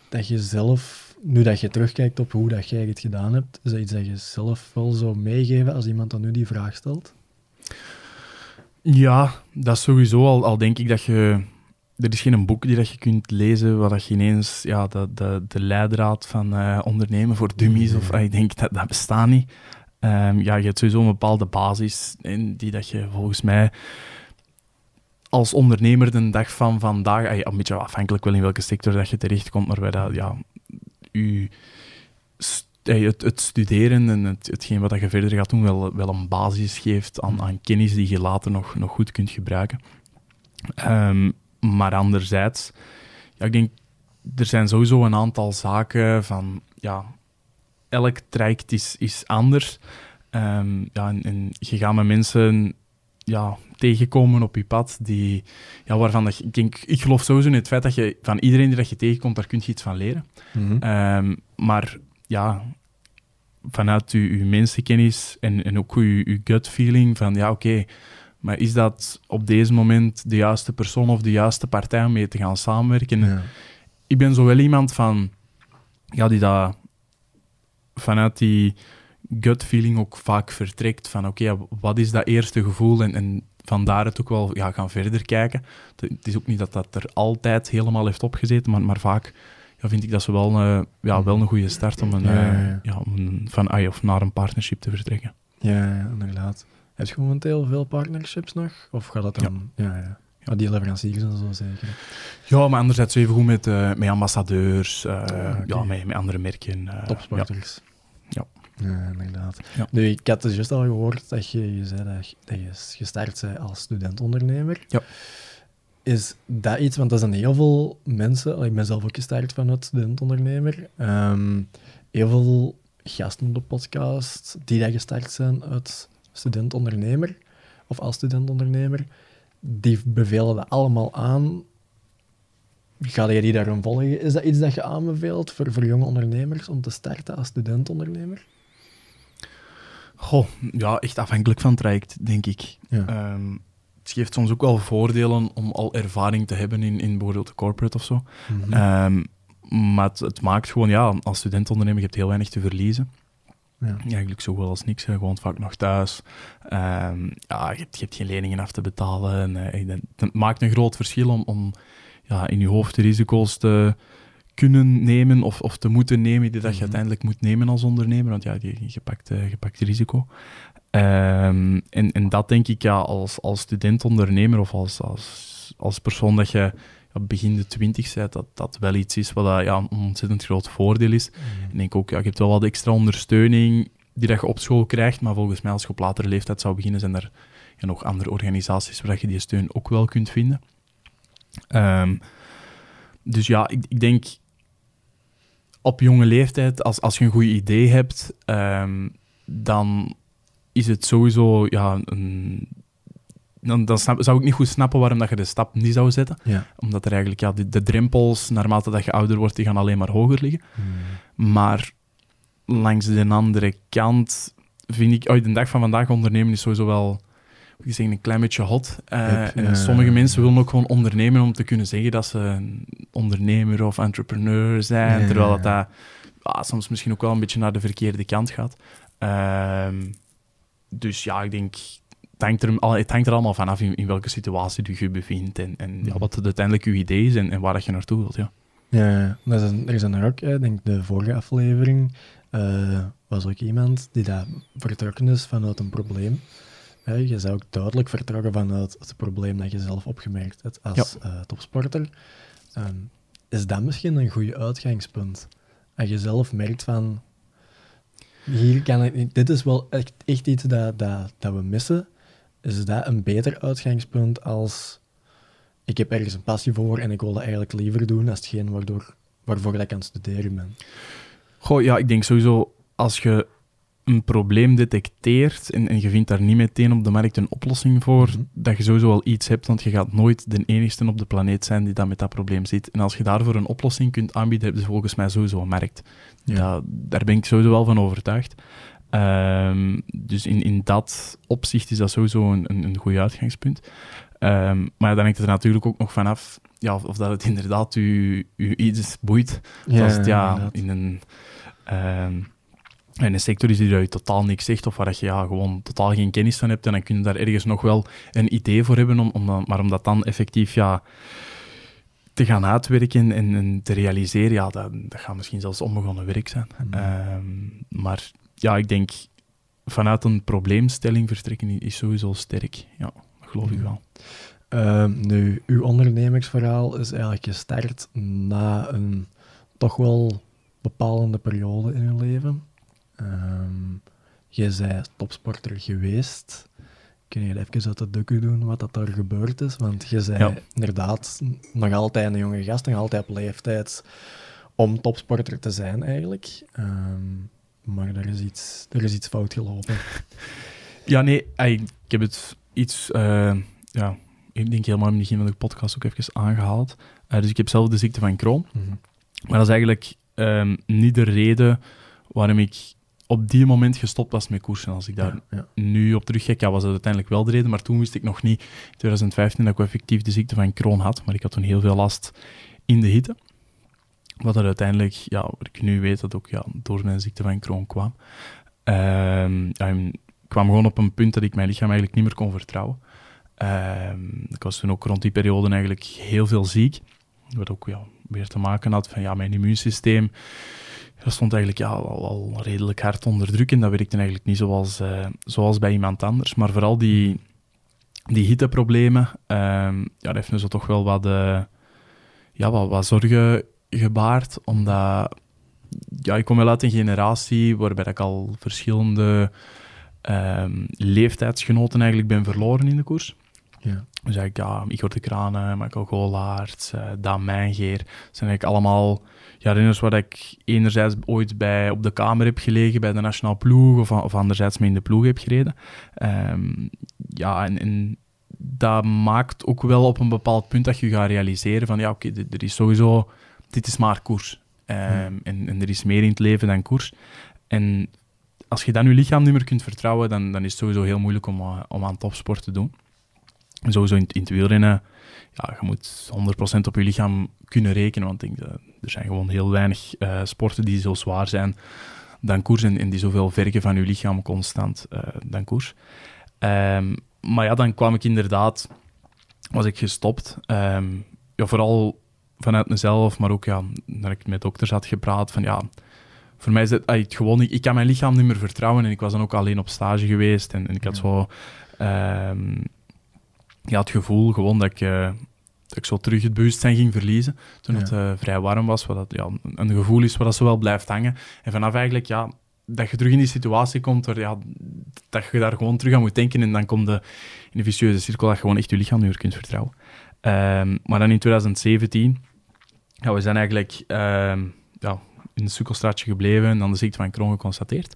Speaker 1: dat je zelf, nu dat je terugkijkt op hoe dat jij het gedaan hebt, is dat iets dat je zelf wel zou meegeven als iemand dan nu die vraag stelt?
Speaker 2: Ja, dat is sowieso al, al denk ik dat je... Er is geen boek die dat je kunt lezen waar dat je ineens ja, de, de, de leidraad van eh, ondernemen voor dummies, of ah, ik denk dat dat bestaat niet. Ehm, ja, je hebt sowieso een bepaalde basis en die dat je volgens mij als ondernemer de dag van vandaag, ah, een beetje afhankelijk wel in welke sector dat je terechtkomt, maar bij dat, ja, st- eh, het, het studeren en het, hetgeen wat dat je verder gaat doen, wel, wel een basis geeft aan, aan kennis die je later nog, nog goed kunt gebruiken. Ehm, maar anderzijds, ja, ik denk, er zijn sowieso een aantal zaken van, ja, elk traject is, is anders. Ehm, ja, en, en je gaat met mensen ja, tegenkomen op je pad die, ja, waarvan dat, je- ik denk, ik geloof sowieso in het feit dat je van iedereen die dat je tegenkomt, daar kun je iets van leren. Ehm, maar ja, vanuit uw, uw mensenkennis en, en ook uw, uw gut feeling van ja, oké, maar is dat op deze moment de juiste persoon of de juiste partij om mee te gaan samenwerken?
Speaker 1: ja.
Speaker 2: Ik ben zo wel iemand van, ja, die dat vanuit die gut feeling ook vaak vertrekt van oké, wat is dat eerste gevoel en, en vandaar het ook wel ja, gaan verder kijken. Het is ook niet dat dat er altijd helemaal heeft opgezeten, maar, maar vaak ja, vind ik dat ze wel, eh, ja, wel een goede start om, een,
Speaker 1: Ja, ja,
Speaker 2: eh,
Speaker 1: ja.
Speaker 2: om een- van ah, of naar een partnership te vertrekken.
Speaker 1: Ja, ja, inderdaad. Heb je momenteel veel partnerships nog? Of gaat dat dan... Ja, ja. Maar die leveranciers en zo zeker.
Speaker 2: Ja, maar anderzijds even goed met, eh, met ambassadeurs, eh,
Speaker 1: oké.
Speaker 2: ja, met, met andere merken. eh,
Speaker 1: Topsporters.
Speaker 2: Ja.
Speaker 1: Ja, inderdaad.
Speaker 2: Ja.
Speaker 1: Nu, ik had dus juist al gehoord dat je, je zei dat je, dat je gestart bent als studentondernemer.
Speaker 2: Ja.
Speaker 1: Is dat iets, want dat zijn heel veel mensen, ik ben zelf ook gestart vanuit studentondernemer, Ehm heel veel gasten op de podcast die dat gestart zijn uit studentondernemer of als studentondernemer, die bevelen dat allemaal aan. Ga je die daarom volgen? Is dat iets dat je aanbeveelt voor, voor jonge ondernemers om te starten als studentondernemer?
Speaker 2: Goh, ja, echt afhankelijk van het traject, denk ik.
Speaker 1: Ja.
Speaker 2: Ehm, het geeft soms ook wel voordelen om al ervaring te hebben in, in bijvoorbeeld de corporate of zo.
Speaker 1: Mhm.
Speaker 2: Ehm, maar het, het maakt gewoon, ja, als studentondernemer, je hebt heel weinig te verliezen.
Speaker 1: Ja.
Speaker 2: Eigenlijk zowel als niks. Je woont vaak nog thuis. Ehm, ja, je, hebt, je hebt geen leningen af te betalen. En, eh, ik denk- het maakt een groot verschil om, om ja, in je hoofd de risico's te kunnen nemen of, of te moeten nemen die dat je
Speaker 1: Mhm.
Speaker 2: uiteindelijk moet nemen als ondernemer. Want ja, je, je, pakt, eh, je pakt risico. Ehm, en, en dat denk ik ja, als, als student-ondernemer of als, als, als persoon dat je ja, begin de twintig bent, dat dat wel iets is wat dat, ja, een ontzettend groot voordeel is. Ik denk ook, ja, je hebt wel wat extra ondersteuning die dat je op school krijgt, maar volgens mij als je op latere leeftijd zou beginnen, zijn er ja, nog andere organisaties waar je die steun ook wel kunt vinden. Ehm, dus ja, ik, ik denk op jonge leeftijd, als, als je een goed idee hebt, ehm, dan is het sowieso ja, een... Dan, dan snap- zou ik niet goed snappen waarom dat je de stap niet zou zetten.
Speaker 1: Ja.
Speaker 2: Omdat er eigenlijk ja, de, de drempels, naarmate dat je ouder wordt, die gaan alleen maar hoger liggen. Maar langs de andere kant vind ik, uit de dag van vandaag ondernemen is sowieso wel, een klein beetje hot. Uh,
Speaker 1: Hip,
Speaker 2: en
Speaker 1: ja.
Speaker 2: sommige mensen willen ook gewoon ondernemen om te kunnen zeggen dat ze een ondernemer of entrepreneur zijn, terwijl dat, dat ah, soms misschien ook wel een beetje naar de verkeerde kant gaat. Ehm, dus ja, ik denk, hangt er, het hangt er allemaal vanaf in, in welke situatie je je bevindt en, en ja,
Speaker 1: Mhm.
Speaker 2: wat het uiteindelijk je idee is en, en waar dat je naartoe wilt. Ja.
Speaker 1: Ja. Er zijn, er zijn er ook, ik denk de vorige aflevering, eh, was ook iemand die dat vertrokken is vanuit een probleem. Je zou ook duidelijk vertrokken vanuit het probleem dat je zelf opgemerkt hebt als eh, topsporter. Ehm, is dat misschien een goed uitgangspunt? Als je zelf merkt van, hier kan ik dit is wel echt, echt iets dat, dat, dat we missen. Is dat een beter uitgangspunt als ik heb ergens een passie voor en ik wil dat eigenlijk liever doen als hetgeen waardoor, waarvoor ik aan het studeren ben.
Speaker 2: Goh, ja, ik denk sowieso als je een probleem detecteert en, en je vindt daar niet meteen op de markt een oplossing voor,
Speaker 1: Mhm.
Speaker 2: dat je sowieso wel iets hebt, want je gaat nooit de enigste op de planeet zijn die dat met dat probleem zit. En als je daarvoor een oplossing kunt aanbieden, heb je volgens mij sowieso een markt.
Speaker 1: Ja.
Speaker 2: Ja, daar ben ik sowieso wel van overtuigd. Ehm, dus in, in dat opzicht is dat sowieso een, een, een goed uitgangspunt. Ehm, maar dan hangt het er natuurlijk ook nog vanaf ja, of, of dat het inderdaad u, u iets boeit. als het ja,
Speaker 1: inderdaad.
Speaker 2: in een, in een sector is die je totaal niks zegt of waar je ja, gewoon totaal geen kennis van hebt, en dan kun je daar ergens nog wel een idee voor hebben, om, om dan, maar om dat dan effectief ja, te gaan uitwerken en, en te realiseren, ja, dat, dat gaat misschien zelfs onbegonnen werk zijn. Ehm, maar ja, ik denk vanuit een probleemstelling vertrekken is sowieso sterk. Ja, dat geloof ik wel.
Speaker 1: Ehm, nu, uw ondernemersverhaal is eigenlijk gestart na een toch wel bepalende periode in uw leven. Ehm, je bent topsporter geweest. Kun je even uit de docu doen wat dat daar gebeurd is? Want je bent
Speaker 2: Ja.
Speaker 1: inderdaad nog altijd een jonge gast, nog altijd op leeftijd om topsporter te zijn eigenlijk. Ehm, maar er is, iets, er is iets fout gelopen.
Speaker 2: Ja, nee, ik heb het iets, eh, ja, ik denk helemaal in het begin van de podcast ook even aangehaald. Eh, dus ik heb zelf de ziekte van Crohn.
Speaker 1: Mhm.
Speaker 2: Maar dat is eigenlijk ehm, niet de reden waarom ik op die moment gestopt was met koersen. Als ik daar
Speaker 1: Ja, ja.
Speaker 2: nu op terugkijk, ja, was dat uiteindelijk wel de reden. Maar toen wist ik nog niet, in 2015, dat ik effectief de ziekte van Crohn had. Maar ik had toen heel veel last in de hitte. Wat er uiteindelijk, ja, ik nu weet, dat ook ja, door mijn ziekte van Crohn kwam. En ik kwam gewoon op een punt dat ik mijn lichaam eigenlijk niet meer kon vertrouwen. Ehm, ik was toen ook rond die periode eigenlijk heel veel ziek. Wat ook ja, weer te maken had van ja, mijn immuunsysteem. Dat stond eigenlijk ja, al, redelijk hard onder druk en dat werkte eigenlijk niet zoals, eh, zoals bij iemand anders. Maar vooral die, die hitteproblemen, ehm, ja, dat heeft me zo toch wel wat, eh, ja, wat, wat zorgen gebaard. Omdat ja, ik kom wel uit een generatie waarbij ik al verschillende ehm, leeftijdsgenoten eigenlijk ben verloren in de koers.
Speaker 1: Ja.
Speaker 2: Dus eigenlijk, ja, Igor de Kranen, Michael Golaert, uh, Daan Mijngeer. Dat zijn eigenlijk allemaal ja, renners waar ik enerzijds ooit bij op de kamer heb gelegen bij de nationale ploeg, of, of anderzijds mee in de ploeg heb gereden. Ehm, ja, en, en dat maakt ook wel op een bepaald punt dat je gaat realiseren van, ja, oké, okay, er is sowieso... Dit is maar koers. Um, hmm. en, en er is meer in het leven dan koers. En als je dan je lichaam niet meer kunt vertrouwen, dan, dan is het sowieso heel moeilijk om, uh, om aan topsport te doen. En sowieso in, in het wielrennen, ja, je moet 100% op je lichaam kunnen rekenen, want ik denk, uh, er zijn gewoon heel weinig uh, sporten die zo zwaar zijn dan koers en, en die zoveel vergen van je lichaam constant uh, dan koers. Um, maar ja, dan kwam ik inderdaad, was ik gestopt. Um, ja, vooral vanuit mezelf, maar ook ja, dat ik met dokters had gepraat van ja, voor mij is het, het gewoon, ik, ik kan mijn lichaam niet meer vertrouwen en ik was dan ook alleen op stage geweest en, en ik had zo um, ja, het gevoel gewoon dat ik, uh, dat ik zo terug het bewustzijn ging verliezen toen ja. het uh, vrij warm was, wat dat, ja, een gevoel is wat dat zo wel blijft hangen. En vanaf eigenlijk, ja, dat je terug in die situatie komt waar, ja, dat je daar gewoon terug aan moet denken en dan komt de, in de vicieuze cirkel dat je gewoon echt je lichaam niet meer kunt vertrouwen. Um, maar dan in 2017, ja, we zijn eigenlijk um, ja, in het sukkelstraatje gebleven en dan de ziekte van Crohn geconstateerd.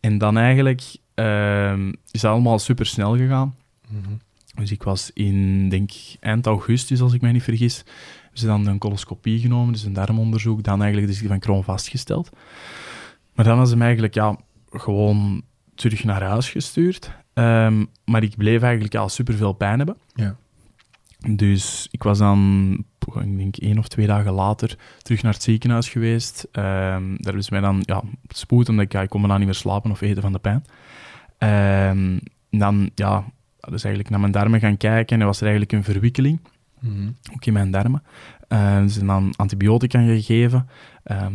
Speaker 2: En dan eigenlijk um, is dat allemaal super snel gegaan.
Speaker 1: Mm-hmm.
Speaker 2: Dus ik was in, denk eind augustus, als ik mij niet vergis, we zijn dan een coloscopie genomen, dus een darmonderzoek, dan eigenlijk de ziekte van Crohn vastgesteld. Maar dan was hem eigenlijk ja, gewoon terug naar huis gestuurd. Ehm, maar ik bleef eigenlijk al super veel pijn hebben.
Speaker 1: Ja.
Speaker 2: Dus ik was dan, ik denk één of twee dagen later, terug naar het ziekenhuis geweest. Um, daar is mij dan ja, spoed, omdat ik, ja, ik kon me dan niet meer slapen of eten van de pijn. Um, dan, ja, dus eigenlijk naar mijn darmen gaan kijken en er was er eigenlijk een verwikkeling,
Speaker 1: Mhm.
Speaker 2: ook in mijn darmen. Uh, ze zijn dan antibiotica gegeven.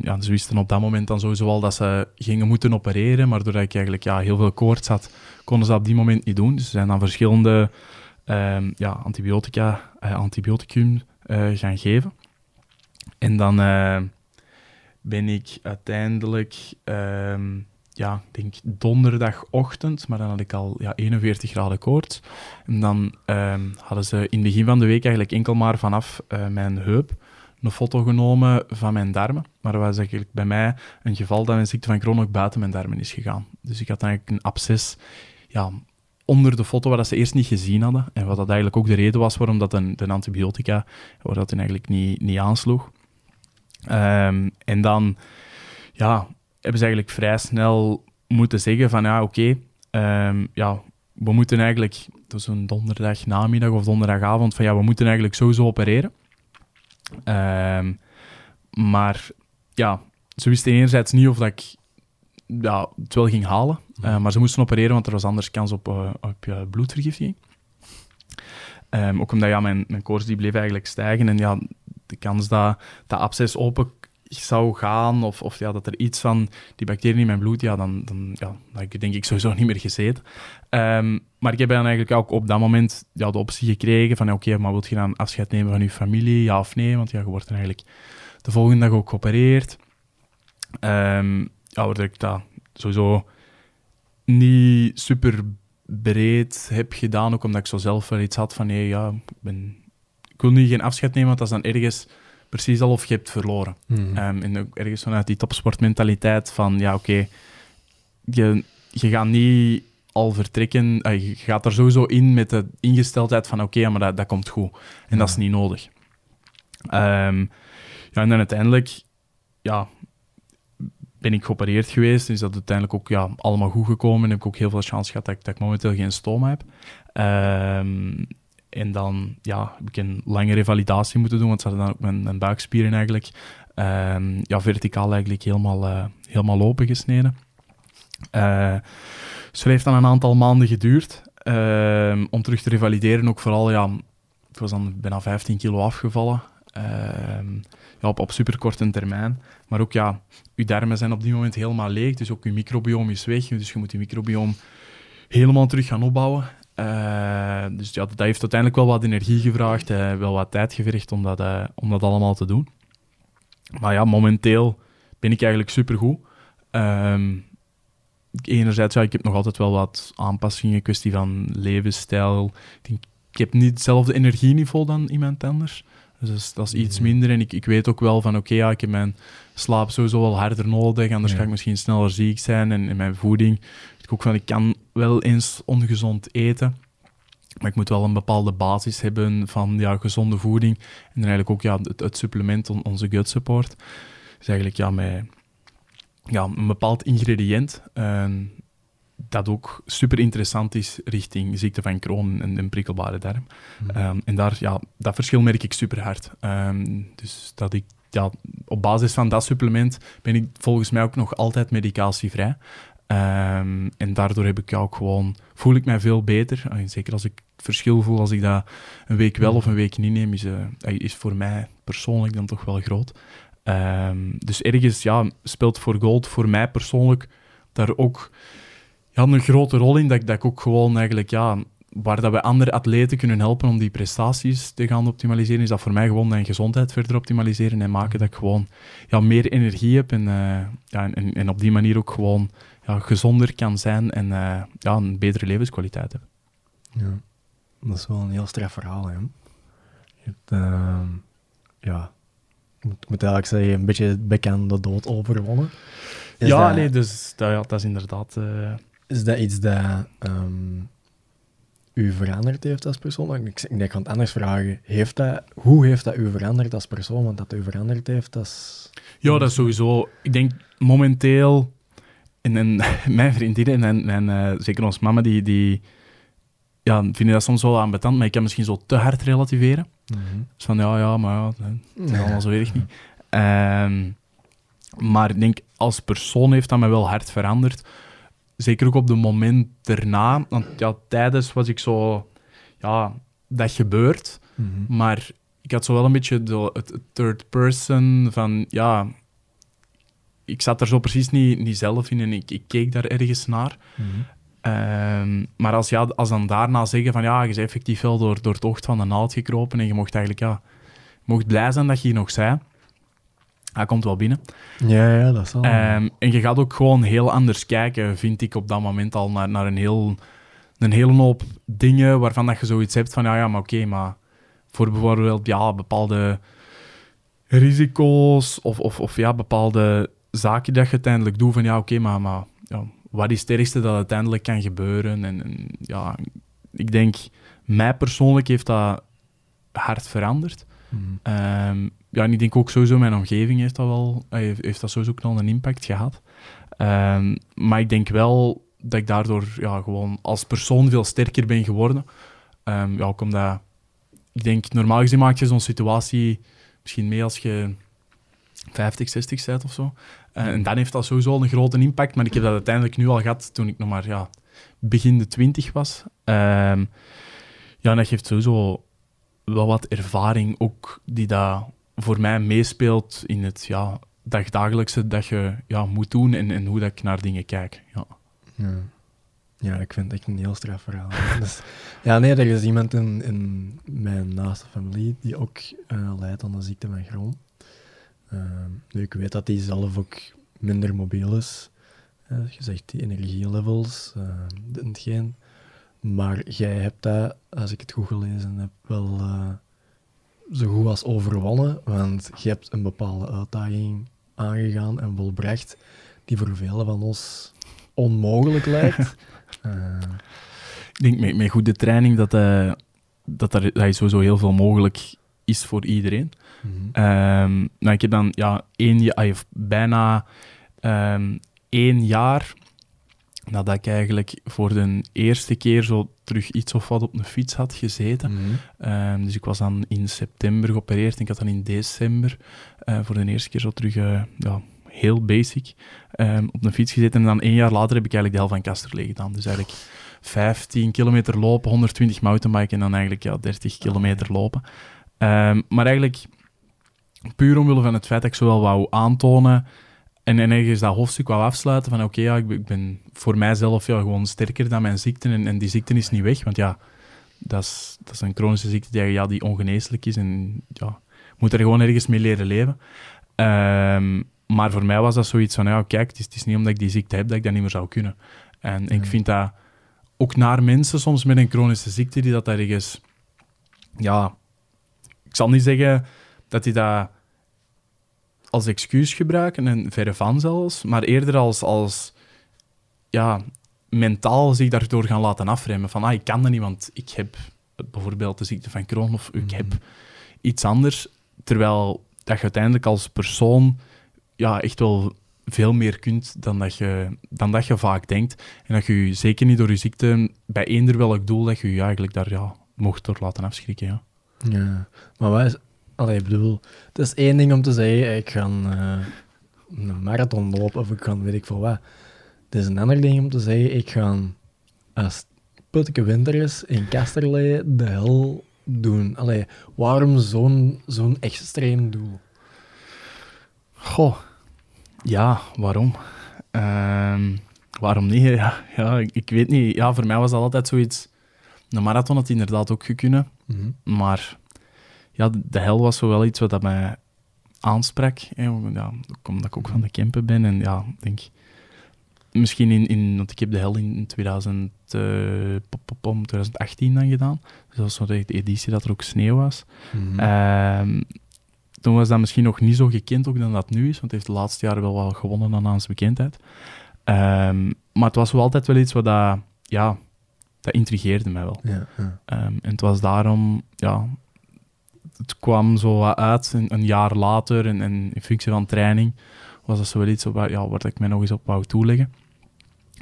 Speaker 2: Ja, ze wisten op dat moment dan sowieso al dat ze gingen moeten opereren, maar doordat ik eigenlijk ja, heel veel koorts had, konden ze dat op die moment niet doen. Dus ze zijn dan verschillende um, ja, antibiotica, uh, antibioticum uh, gaan geven. En dan uh, ben ik uiteindelijk, um, ja, ik denk donderdagochtend, maar dan had ik al ja, 41 graden koorts. En dan hadden ze in het begin van de week eigenlijk enkel maar vanaf uh, mijn heup een foto genomen van mijn darmen. Maar dat was eigenlijk bij mij een geval dat een ziekte van Crohn ook buiten mijn darmen is gegaan. Dus ik had eigenlijk een absces ja, onder de foto waar dat ze eerst niet gezien hadden. En wat dat eigenlijk ook de reden was waarom dat een, de antibiotica waar dat eigenlijk niet, niet aansloeg. Um, en dan ja, hebben ze eigenlijk vrij snel moeten zeggen van ja, oké, um, ja, we moeten eigenlijk, zo'n donderdag namiddag of donderdagavond, van ja, we moeten eigenlijk sowieso opereren. Um, maar ja, ze wisten enerzijds niet of dat ik ja, het wel ging halen. Uh, maar ze moesten opereren, want er was anders kans op, uh, op uh, bloedvergiftiging. Um, ook omdat ja, mijn, mijn koorts die bleef eigenlijk stijgen. En ja, de kans dat dat absces open zou gaan, of, of ja, dat er iets van die bacteriën in mijn bloed, ja, dan, dan ja, dat ik denk ik sowieso niet meer gezeten. Um, maar ik heb dan eigenlijk ook op dat moment ja, de optie gekregen van, oké, okay, maar wil je dan afscheid nemen van je familie, ja of nee? Want ja, je wordt dan eigenlijk de volgende dag ook geopereerd. Um, ja, waardoor ik dat sowieso niet super breed heb gedaan, ook omdat ik zo zelf wel iets had van, nee, ja, ik, ben, ik wil nu geen afscheid nemen, want dat is dan ergens precies al of je hebt verloren.
Speaker 1: Mhm.
Speaker 2: Um, en ook ergens vanuit die topsportmentaliteit van, ja, oké, okay, je, je gaat niet al vertrekken, uh, je gaat er sowieso in met de ingesteldheid van, oké, okay, maar dat, dat komt goed. En
Speaker 1: Ja.
Speaker 2: dat is niet nodig. Um, ja, en dan uiteindelijk, ja, ben ik geopereerd geweest. Is dat uiteindelijk ook ja, allemaal goed gekomen. En heb ik ook heel veel chance gehad dat ik, dat momenteel geen stoma heb. Um, en dan ja, heb ik een lange revalidatie moeten doen, want ze hadden dan ook mijn, mijn buikspieren eigenlijk um, ja, verticaal eigenlijk helemaal, uh, helemaal opengesneden. Uh, dus het heeft dan een aantal maanden geduurd uh, om terug te revalideren. Ook vooral, ja, ik was dan bijna 15 kilo afgevallen. Ja, op, op superkorte termijn. Maar ook, ja, uw darmen zijn op die moment helemaal leeg, dus ook uw microbiome is weg. Dus je moet je microbiome helemaal terug gaan opbouwen. Uh, dus ja, dat heeft uiteindelijk wel wat energie gevraagd, uh, wel wat tijd gevergd om dat, uh, om dat allemaal te doen. Maar ja, momenteel ben ik eigenlijk supergoed. Um, enerzijds, ja, ik heb nog altijd wel wat aanpassingen, kwestie van levensstijl. Ik, ik heb niet hetzelfde energieniveau dan iemand anders. Dus dat is, is iets minder. En ik, ik weet ook wel van, oké, okay, ja, ik heb mijn slaap sowieso wel harder nodig, anders ja. ga ik misschien sneller ziek zijn. En, en mijn voeding, ik ook van, ik kan wel eens ongezond eten, maar ik moet wel een bepaalde basis hebben van ja, gezonde voeding. En dan eigenlijk ook ja, het, het supplement, on, onze gut support. Dus eigenlijk ja, met ja, een bepaald ingrediënt uh, dat ook super interessant is richting ziekte van Crohn en de prikkelbare darm.
Speaker 1: Mhm.
Speaker 2: Um, en daar, ja, dat verschil merk ik super hard. Um, dus dat ik ja, op basis van dat supplement ben ik volgens mij ook nog altijd medicatievrij. Um, en daardoor heb ik ook gewoon, voel ik mij veel beter. En zeker als ik het verschil voel, als ik dat een week wel of een week niet neem, is, uh, is voor mij persoonlijk dan toch wel groot. Dus ergens ja, speelt voor Gold voor mij persoonlijk daar ook ja, een grote rol in. Dat ik, dat ik ook gewoon eigenlijk, ja, waar dat we andere atleten kunnen helpen om die prestaties te gaan optimaliseren, is dat voor mij gewoon mijn gezondheid verder optimaliseren en maken dat ik gewoon ja, meer energie heb en, uh, ja, en, en op die manier ook gewoon ja, gezonder kan zijn en uh, ja, een betere levenskwaliteit heb.
Speaker 1: Ja, dat is wel een heel straf verhaal, hè. Je hebt, uh, ja, ik moet eigenlijk zeggen, een beetje het bek aan de dood overwonnen.
Speaker 2: Is ja, dat, nee, dus dat, ja, dat is inderdaad...
Speaker 1: Is dat iets dat um, u veranderd heeft als persoon? Ik, ik, ik kan het anders vragen. Heeft dat, hoe heeft dat u veranderd als persoon? Want dat u veranderd heeft, dat is...
Speaker 2: Ja, dat is sowieso... Ik denk momenteel en, en mijn vriendinnen en mijn, mijn, zeker ons mama, die, die ja, vinden dat soms wel ambetant, maar ik kan misschien zo te hard relativeren.
Speaker 1: Mhm.
Speaker 2: Dus van, ja, ja, maar ja, het is allemaal zo erg niet. Ehm, maar ik denk, als persoon heeft dat me wel hard veranderd. Zeker ook op de moment erna. Want ja, tijdens was ik zo... Ja, dat gebeurt.
Speaker 1: Mhm.
Speaker 2: Maar ik had zo wel een beetje de, het het third person van... Ja, ik zat er zo precies niet, niet zelf in en ik, ik keek daar ergens naar.
Speaker 1: Mhm.
Speaker 2: Ehm, maar als, ja, als dan daarna zeggen van ja, je bent effectief wel door, door het oog van de naald gekropen en je mocht eigenlijk ja, mocht blij zijn dat je hier nog zei. Hij komt wel binnen.
Speaker 1: Ja, ja, dat zal.
Speaker 2: Ehm, en je gaat ook gewoon heel anders kijken, vind ik op dat moment al, naar, naar een, heel, een hele hoop dingen waarvan dat je zoiets hebt van ja, ja maar oké, maar voor bijvoorbeeld ja, bepaalde risico's of, of, of ja, bepaalde zaken dat je uiteindelijk doet van ja, oké, maar, maar ja, wat is het ergste dat uiteindelijk kan gebeuren? En, en ja, ik denk, mij persoonlijk heeft dat hard veranderd.
Speaker 1: Mhm.
Speaker 2: Ehm, ja, ik denk ook sowieso mijn omgeving heeft dat wel, eh, heeft, heeft dat sowieso ook wel een impact gehad. Ehm, maar ik denk wel dat ik daardoor ja, gewoon als persoon veel sterker ben geworden. Ehm, ja, ook omdat, ik denk, normaal gezien maak je zo'n situatie misschien mee als je 50, 60 bent of zo. Eh, en dan heeft dat sowieso al een grote impact. Maar ik heb dat uiteindelijk nu al gehad toen ik nog maar ja, begin de 20 was. Ehm, ja, dat geeft sowieso wel wat ervaring ook die dat voor mij meespeelt in het ja, dagdagelijkse dat je ja, moet doen en, en hoe dat ik naar dingen kijk. Ja.
Speaker 1: Ja. ja, ik vind het echt een heel straf verhaal. dus, ja, nee, er is iemand in, in mijn naaste familie die ook eh, lijdt aan de ziekte van Crohn. Ehm, nu, ik weet dat hij zelf ook minder mobiel is. Eh, je zegt die energielevels, uh, hetgeen. Maar jij hebt dat, als ik het goed gelezen heb, wel eh, zo goed als overwonnen. Want je hebt een bepaalde uitdaging aangegaan en volbracht die voor velen van ons onmogelijk lijkt.
Speaker 2: Ik denk met, met goede training dat, eh, dat, er, dat sowieso heel veel mogelijk is voor iedereen.
Speaker 1: mhm.
Speaker 2: Ehm, nou, ik heb dan ja, één, ah, bijna ehm, één jaar nadat ik eigenlijk voor de eerste keer zo terug iets of wat op een fiets had gezeten.
Speaker 1: Mhm.
Speaker 2: Ehm, dus ik was dan in september geopereerd en ik had dan in december eh, voor de eerste keer zo terug eh, ja, heel basic ehm, op een fiets gezeten. En dan één jaar later heb ik eigenlijk de helft van Kasterlee gedaan. Dus eigenlijk 15 kilometer lopen, 120 mountainbiken en dan eigenlijk ja, 30 kilometer lopen. Ehm, maar eigenlijk puur omwille van het feit dat ik zowel wou aantonen en, en ergens dat hoofdstuk wou afsluiten van oké, ja, ik, ben- ik ben voor mijzelf ja, gewoon sterker dan mijn ziekte en, en die ziekte is niet weg, want ja, dat is, dat is een chronische ziekte die, ja, die ongeneeslijk is en ja, moet er gewoon ergens mee leren leven. Ehm, maar voor mij was dat zoiets van, ja, kijk, het is, het is niet omdat ik die ziekte heb dat ik dat niet meer zou kunnen. En ik
Speaker 1: Ja.
Speaker 2: vind dat ook naar mensen soms met een chronische ziekte die dat ergens, ja, ik zal niet zeggen dat die dat als excuus gebruiken en verre van zelfs, maar eerder als, als ja, mentaal zich daardoor gaan laten afremmen. Van, ah, ik kan dat niet, want ik heb bijvoorbeeld de ziekte van Crohn of ik heb iets anders. Terwijl dat je uiteindelijk als persoon ja, echt wel veel meer kunt dan dat, je, dan dat je vaak denkt. En dat je je zeker niet door je ziekte, bij eender welk doel, dat je je eigenlijk daar ja, mocht door laten afschrikken. Ja.
Speaker 1: Ja, maar wat is... Allee, ik bedoel, het is één ding om te zeggen, ik ga eh, een marathon lopen of ik ga weet ik veel wat. Het is een ander ding om te zeggen, ik ga, als het putteke winter is, in Kasterlee de hel doen. Allee, waarom zo'n zo'n extreem doel?
Speaker 2: Goh, ja, waarom? Ehm, waarom niet? Ja, ja, ik, ik weet niet. Ja, voor mij was dat altijd zoiets... Een marathon had inderdaad ook gekund,
Speaker 1: Mhm.
Speaker 2: maar ja, de, hel was zo wel iets wat dat mij aansprak. Hè, ja, omdat ik ook van de Kempen ben en ja, denk... Misschien in, in... Want ik heb de hel in 2000, eh, pop, pop, pom, 2018 dan gedaan. Dus dat was zo de de editie dat er ook sneeuw was.
Speaker 1: Mhm.
Speaker 2: Ehm, toen was dat misschien nog niet zo gekend ook dan dat nu is, want het heeft de laatste jaren wel wel gewonnen aan zijn bekendheid. Ehm, maar het was wel altijd wel iets wat dat, ja, dat intrigeerde mij wel.
Speaker 1: ja, ja.
Speaker 2: Ehm, en het was daarom, ja, het kwam zo wat uit een, een jaar later en, en in functie van training was dat zo wel iets waar, ja, waar ik mij nog eens op wou toeleggen.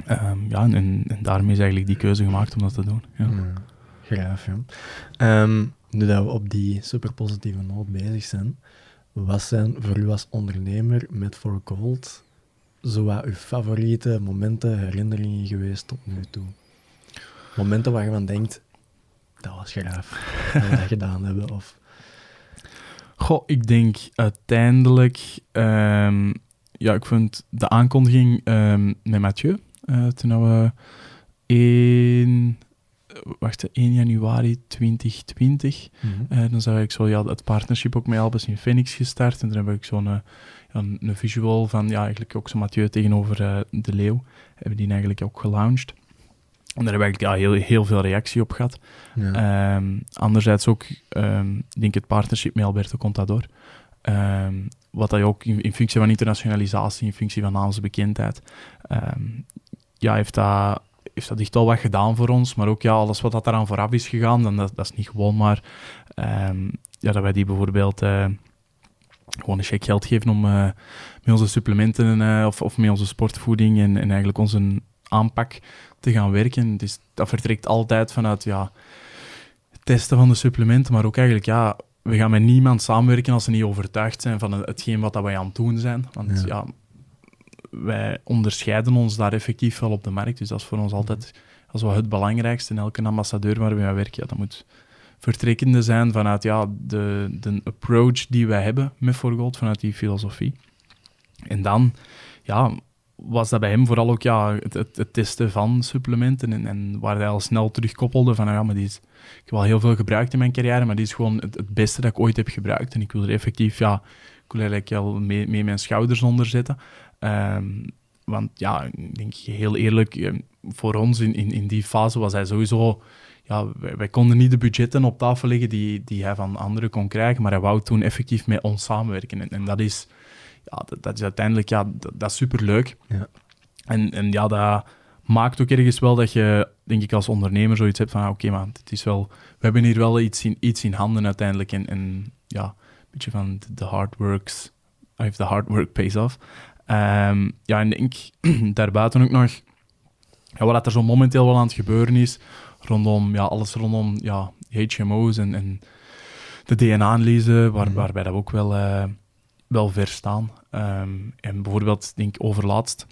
Speaker 2: Ehm, ja, en, en, daarmee is eigenlijk die keuze gemaakt om dat te doen. Ja.
Speaker 1: graaf, ja. Um, nu dat we op die super positieve noot bezig zijn, wat zijn voor u als ondernemer met For Gold zo wat uw favoriete momenten, herinneringen geweest tot nu toe? Momenten waar je van denkt, dat was graaf, dat we dat gedaan hebben, of...
Speaker 2: Goh, ik denk uiteindelijk... Um, ja, ik vond de aankondiging um, met Mathieu, uh, toen we in... Wacht, 1 januari 2020. Mm -hmm. uh, dan zou ik zo ja, het partnership ook met Albus in Phoenix gestart. En dan heb ik zo'n uh, een, een, visual van ja, eigenlijk ook zo Mathieu tegenover de Leeuw. Hebben die eigenlijk ook gelaunched. En daar hebben we eigenlijk ja, heel, heel veel reactie op gehad. Ja. Um, anderzijds ook, um, denk het partnership met Alberto Contador. Um, wat hij ook in, in, functie van internationalisatie, in functie van naamsbekendheid, ja, heeft dat, heeft dat echt wel wat gedaan voor ons. Maar ook ja, alles wat dat eraan vooraf is gegaan, dan dat, dat is niet gewoon maar ja, dat wij die bijvoorbeeld uh, gewoon een check geld geven om uh, met onze supplementen uh, of, of met onze sportvoeding en, en eigenlijk onze aanpak te gaan werken. Dus dat vertrekt altijd vanuit ja, het testen van de supplementen, maar ook eigenlijk, ja, we gaan met niemand samenwerken als ze niet overtuigd zijn van hetgeen wat dat wij aan het doen zijn. Want ja. wij onderscheiden ons daar effectief wel op de markt. Dus dat is voor ons altijd als wel het belangrijkste. En elke ambassadeur waar we aan werken, ja, dat moet vertrekkende zijn vanuit ja, de, de approach die wij hebben met Forgold, vanuit die filosofie. En dan, ja, was dat bij hem vooral ook ja, het, het, testen van supplementen en, en, waar hij al snel terugkoppelde van ja, maar die is, ik heb al heel veel gebruikt in mijn carrière, maar die is gewoon het, beste dat ik ooit heb gebruikt. En ik wil er effectief, ja, ik wil eigenlijk al mee, mijn schouders onder zetten. Um, want ja, ik denk heel eerlijk, eh, voor ons in, in, die fase was hij sowieso... Ja, wij, konden niet de budgetten op tafel leggen die, die hij van anderen kon krijgen, maar hij wou toen effectief met ons samenwerken. En, en dat is ja, dat, dat, is uiteindelijk ja, dat, dat is superleuk. Ja. En, en ja, dat maakt ook ergens wel dat je, denk ik, als ondernemer zoiets hebt van, ah, oké, okay, het is wel, we hebben hier wel iets in, iets in handen uiteindelijk. En, en ja, een beetje van the hard works, if the hard work pays off. Um, ja, en denk daarbuiten ook nog, ja, wat er zo momenteel wel aan het gebeuren is, rondom, ja, alles rondom ja, HMO's en, en de DNA-analyse, waar, mm. waarbij dat ook wel... Uh, wel ver staan. Ehm, en bijvoorbeeld, denk ik, overlaatst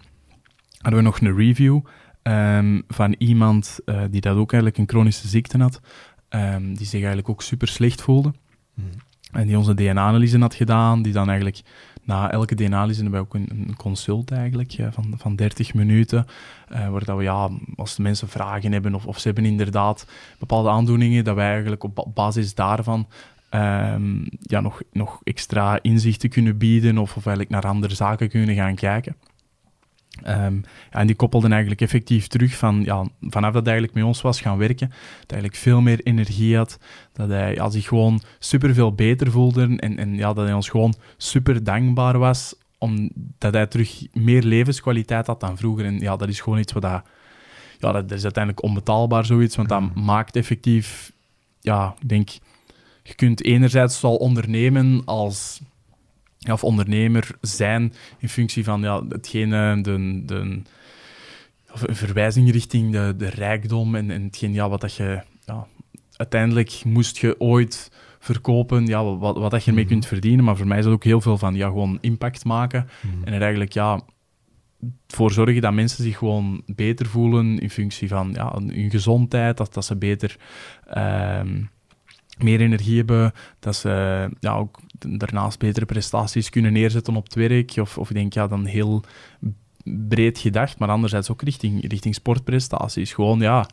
Speaker 2: hadden we nog een review um, van iemand uh, die dat ook eigenlijk een chronische ziekte had, um, die zich eigenlijk ook super slecht voelde. Mm. En die onze DNA-analyse had gedaan, die dan eigenlijk na elke DNA-analyse hebben we ook een, een consult eigenlijk van, van 30 minuten, uh, waar dat we, ja, als de mensen vragen hebben of, of ze hebben inderdaad bepaalde aandoeningen, dat wij eigenlijk op basis daarvan um, ja, nog, nog extra inzichten kunnen bieden of, of eigenlijk naar andere zaken kunnen gaan kijken. Um, ja, en die koppelden eigenlijk effectief terug van, ja, vanaf dat hij eigenlijk met ons was gaan werken, dat hij eigenlijk veel meer energie had, dat hij ja, zich gewoon super veel beter voelde en, en ja, dat hij ons gewoon super dankbaar was, omdat hij terug meer levenskwaliteit had dan vroeger. En ja, dat is gewoon iets wat dat, ja, dat is uiteindelijk onbetaalbaar zoiets, want dat mm. maakt effectief, ja, ik denk je kunt enerzijds al ondernemen als ja, of ondernemer zijn in functie van ja, hetgene, de, de, of een verwijzing richting de, de rijkdom en, en hetgeen ja, wat dat je ja, uiteindelijk moest je ooit verkopen, ja, wat, wat dat je ermee mhm. kunt verdienen. Maar voor mij is dat ook heel veel van ja, gewoon impact maken mhm. en er eigenlijk ja, voor zorgen dat mensen zich gewoon beter voelen in functie van ja, hun gezondheid, dat, dat ze beter ehm, meer energie hebben, dat ze ja, ook daarnaast betere prestaties kunnen neerzetten op het werk. Of, of ik denk, ja, dan heel breed gedacht, maar anderzijds ook richting, richting sportprestaties. Gewoon, ja,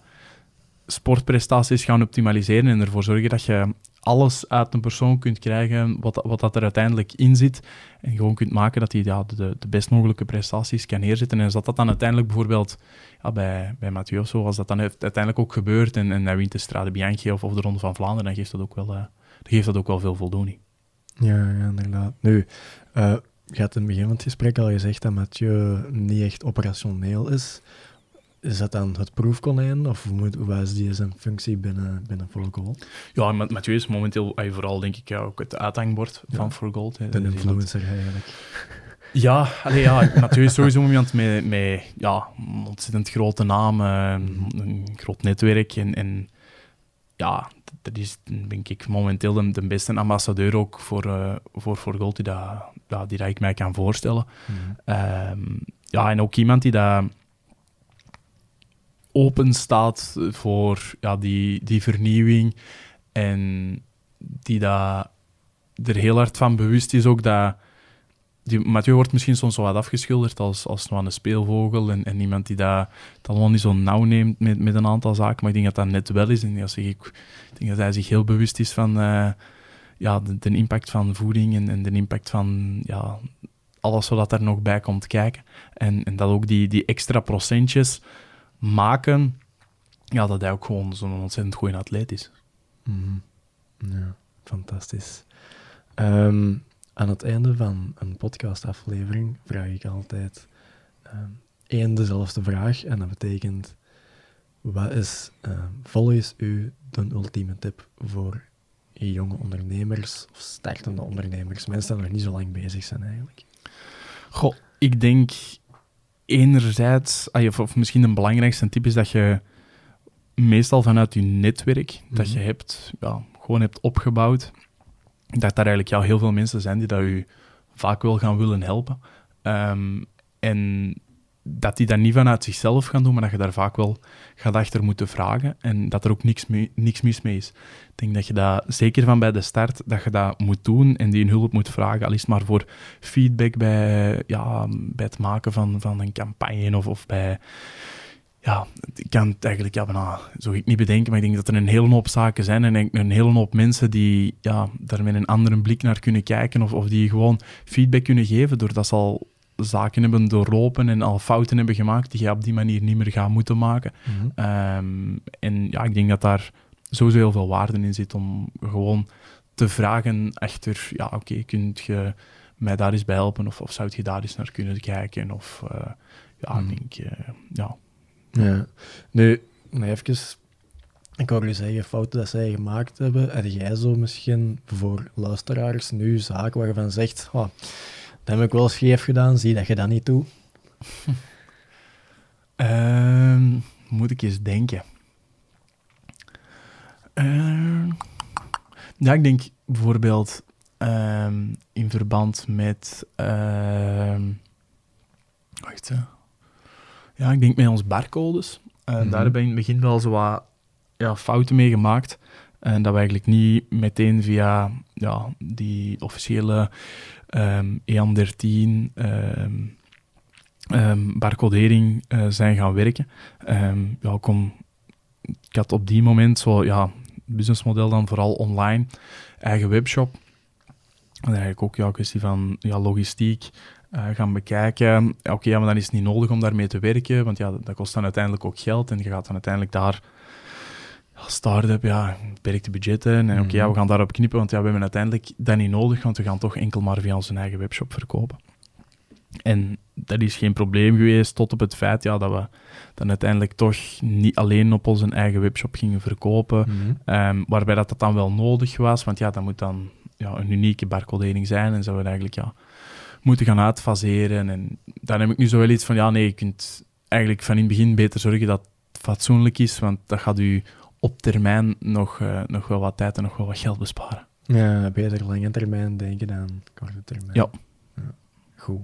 Speaker 2: sportprestaties gaan optimaliseren en ervoor zorgen dat je alles uit een persoon kunt krijgen wat, wat dat er uiteindelijk in zit. En gewoon kunt maken dat hij ja, de, de best mogelijke prestaties kan neerzetten. En als dat, dan uiteindelijk bijvoorbeeld ja, bij, bij Mathieu of zo, als dat dan uiteindelijk ook gebeurt en, en hij wint de Strade Bianchi of, of de Ronde van Vlaanderen, dan geeft dat ook wel, uh, geeft dat ook wel veel voldoening.
Speaker 1: Ja, ja inderdaad. Nu, uh, je had in het begin van het gesprek al gezegd dat Mathieu niet echt operationeel is. Is dat dan het proefkonijn, of hoe, moet, hoe is die zijn functie binnen, binnen For Gold?
Speaker 2: Ja, Mathieu is momenteel vooral, denk ik, ook het uithangbord van For Gold.
Speaker 1: De influencer eigenlijk.
Speaker 2: Ja, allee, ja natuurlijk sowieso iemand met, met ja, een ontzettend grote naam, uh, een groot netwerk. En, en ja, dat is denk ik momenteel de, de beste ambassadeur ook voor, uh, voor, voor Gold die, dat, die dat ik mij kan voorstellen. Mm. Um, ja, en ook iemand die dat open staat voor ja, die, die vernieuwing en die dat er heel hard van bewust is ook dat die, Mathieu wordt misschien soms wat afgeschilderd als, als een speelvogel en, en iemand die dat, het allemaal niet zo nauw neemt met, met een aantal zaken, maar ik denk dat dat net wel is. En zeg ik, ik denk dat hij zich heel bewust is van uh, ja, de, de, impact van voeding en, en de impact van ja, alles wat er nog bij komt kijken. En, en dat ook die, die extra procentjes maken, ja, dat hij ook gewoon zo'n ontzettend goede atleet is.
Speaker 1: Mm Ja, fantastisch. Um, aan het einde van een podcastaflevering vraag ik altijd um, één dezelfde vraag. En dat betekent, wat is um, volgens u de ultieme tip voor jonge ondernemers of startende ondernemers, mensen die nog niet zo lang bezig zijn eigenlijk?
Speaker 2: Goh, ik denk enerzijds, ah, of misschien een belangrijkste tip is dat je meestal vanuit je netwerk dat mhm. je hebt, ja, gewoon hebt opgebouwd, dat daar eigenlijk ja, heel veel mensen zijn die dat u vaak wel gaan willen helpen. Um, en dat die dat niet vanuit zichzelf gaan doen, maar dat je daar vaak wel gaat achter moeten vragen en dat er ook niks, niks mis mee is. Ik denk dat je dat, zeker van bij de start, dat je dat moet doen en die hulp moet vragen, al is maar voor feedback bij, ja, bij het maken van, van een campagne of, of bij... Ja, ik kan het eigenlijk ja, bijna, zo ik niet bedenken, maar ik denk dat er een hele hoop zaken zijn en een hele hoop mensen die ja, daar met een andere blik naar kunnen kijken of, of die gewoon feedback kunnen geven, doordat ze al zaken hebben doorlopen en al fouten hebben gemaakt die je op die manier niet meer gaat moeten maken. Mhm. Ehm, en ja, ik denk dat daar sowieso heel veel waarde in zit om gewoon te vragen achter, ja oké, okay, kunt je mij daar eens bij helpen of, of zou je daar eens naar kunnen kijken of uh, ja, mm. denk uh, ja.
Speaker 1: Ja, nu, nog even, ik hoor je zeggen, fouten dat zij gemaakt hebben, heb jij zo misschien voor luisteraars nu zaken waar je van zegt, oh, dat heb ik wel scheef gedaan, zie dat je dat niet doet.
Speaker 2: uh, moet ik eens denken. Uh, ja, ik denk bijvoorbeeld uh, in verband met. wacht, ja, ik denk met ons barcodes. Uh, mm -hmm. Daar heb ik in het begin wel zo wat ja, fouten mee gemaakt. En dat we eigenlijk niet meteen via ja, die officiële um, EAN13 um, um, barcodering uh, zijn gaan werken. ja, ik had op die moment zo, ja, businessmodel dan vooral online, eigen webshop. En eigenlijk ook ja, kwestie van ja, logistiek uh, gaan bekijken. Oké, maar dan is het niet nodig om daarmee te werken, want ja, dat kost dan uiteindelijk ook geld en je gaat dan uiteindelijk daar start-up, ja, beperkte budgetten. En oké, ja, we gaan daarop knippen, want ja, we hebben uiteindelijk dat niet nodig, want we gaan toch enkel maar via onze eigen webshop verkopen. En dat is geen probleem geweest tot op het feit ja, dat we dan uiteindelijk toch niet alleen op onze eigen webshop gingen verkopen. Mhm. Ehm, waarbij dat, dat dan wel nodig was, want ja, dat moet dan ja, een unieke barcodering zijn en zouden we eigenlijk ja, moeten gaan uitfaseren. En dan heb ik nu zo wel iets van, ja nee, je kunt eigenlijk van in het begin beter zorgen dat het fatsoenlijk is, want dat gaat u op termijn nog, uh, nog wel wat tijd en nog wel wat geld besparen.
Speaker 1: Ja, beter lange termijn denken dan korte termijn.
Speaker 2: Ja.
Speaker 1: ja. Goed.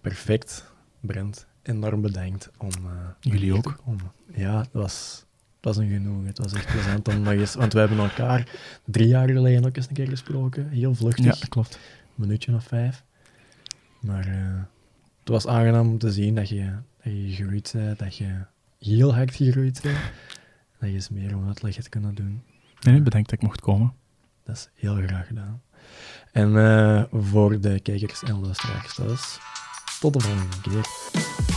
Speaker 1: Perfect, Brent. Enorm bedankt om... Uh,
Speaker 2: Jullie ook.
Speaker 1: Om, ja, het was, het was een genoeg. Het was echt plezant om nog eens... Want we hebben elkaar drie jaar geleden ook eens een keer gesproken. Heel vluchtig.
Speaker 2: Ja, klopt.
Speaker 1: Een minuutje of vijf. Maar uh, het was aangenaam om te zien dat je, dat je gegroeid bent, dat je heel hard gegroeid bent dat je eens meer om uitleg hebt kunnen doen.
Speaker 2: Nee, bedankt dat ik mocht komen.
Speaker 1: Dat is heel graag gedaan. En uh, voor de kijkers en luisteraars thuis, tot de volgende keer.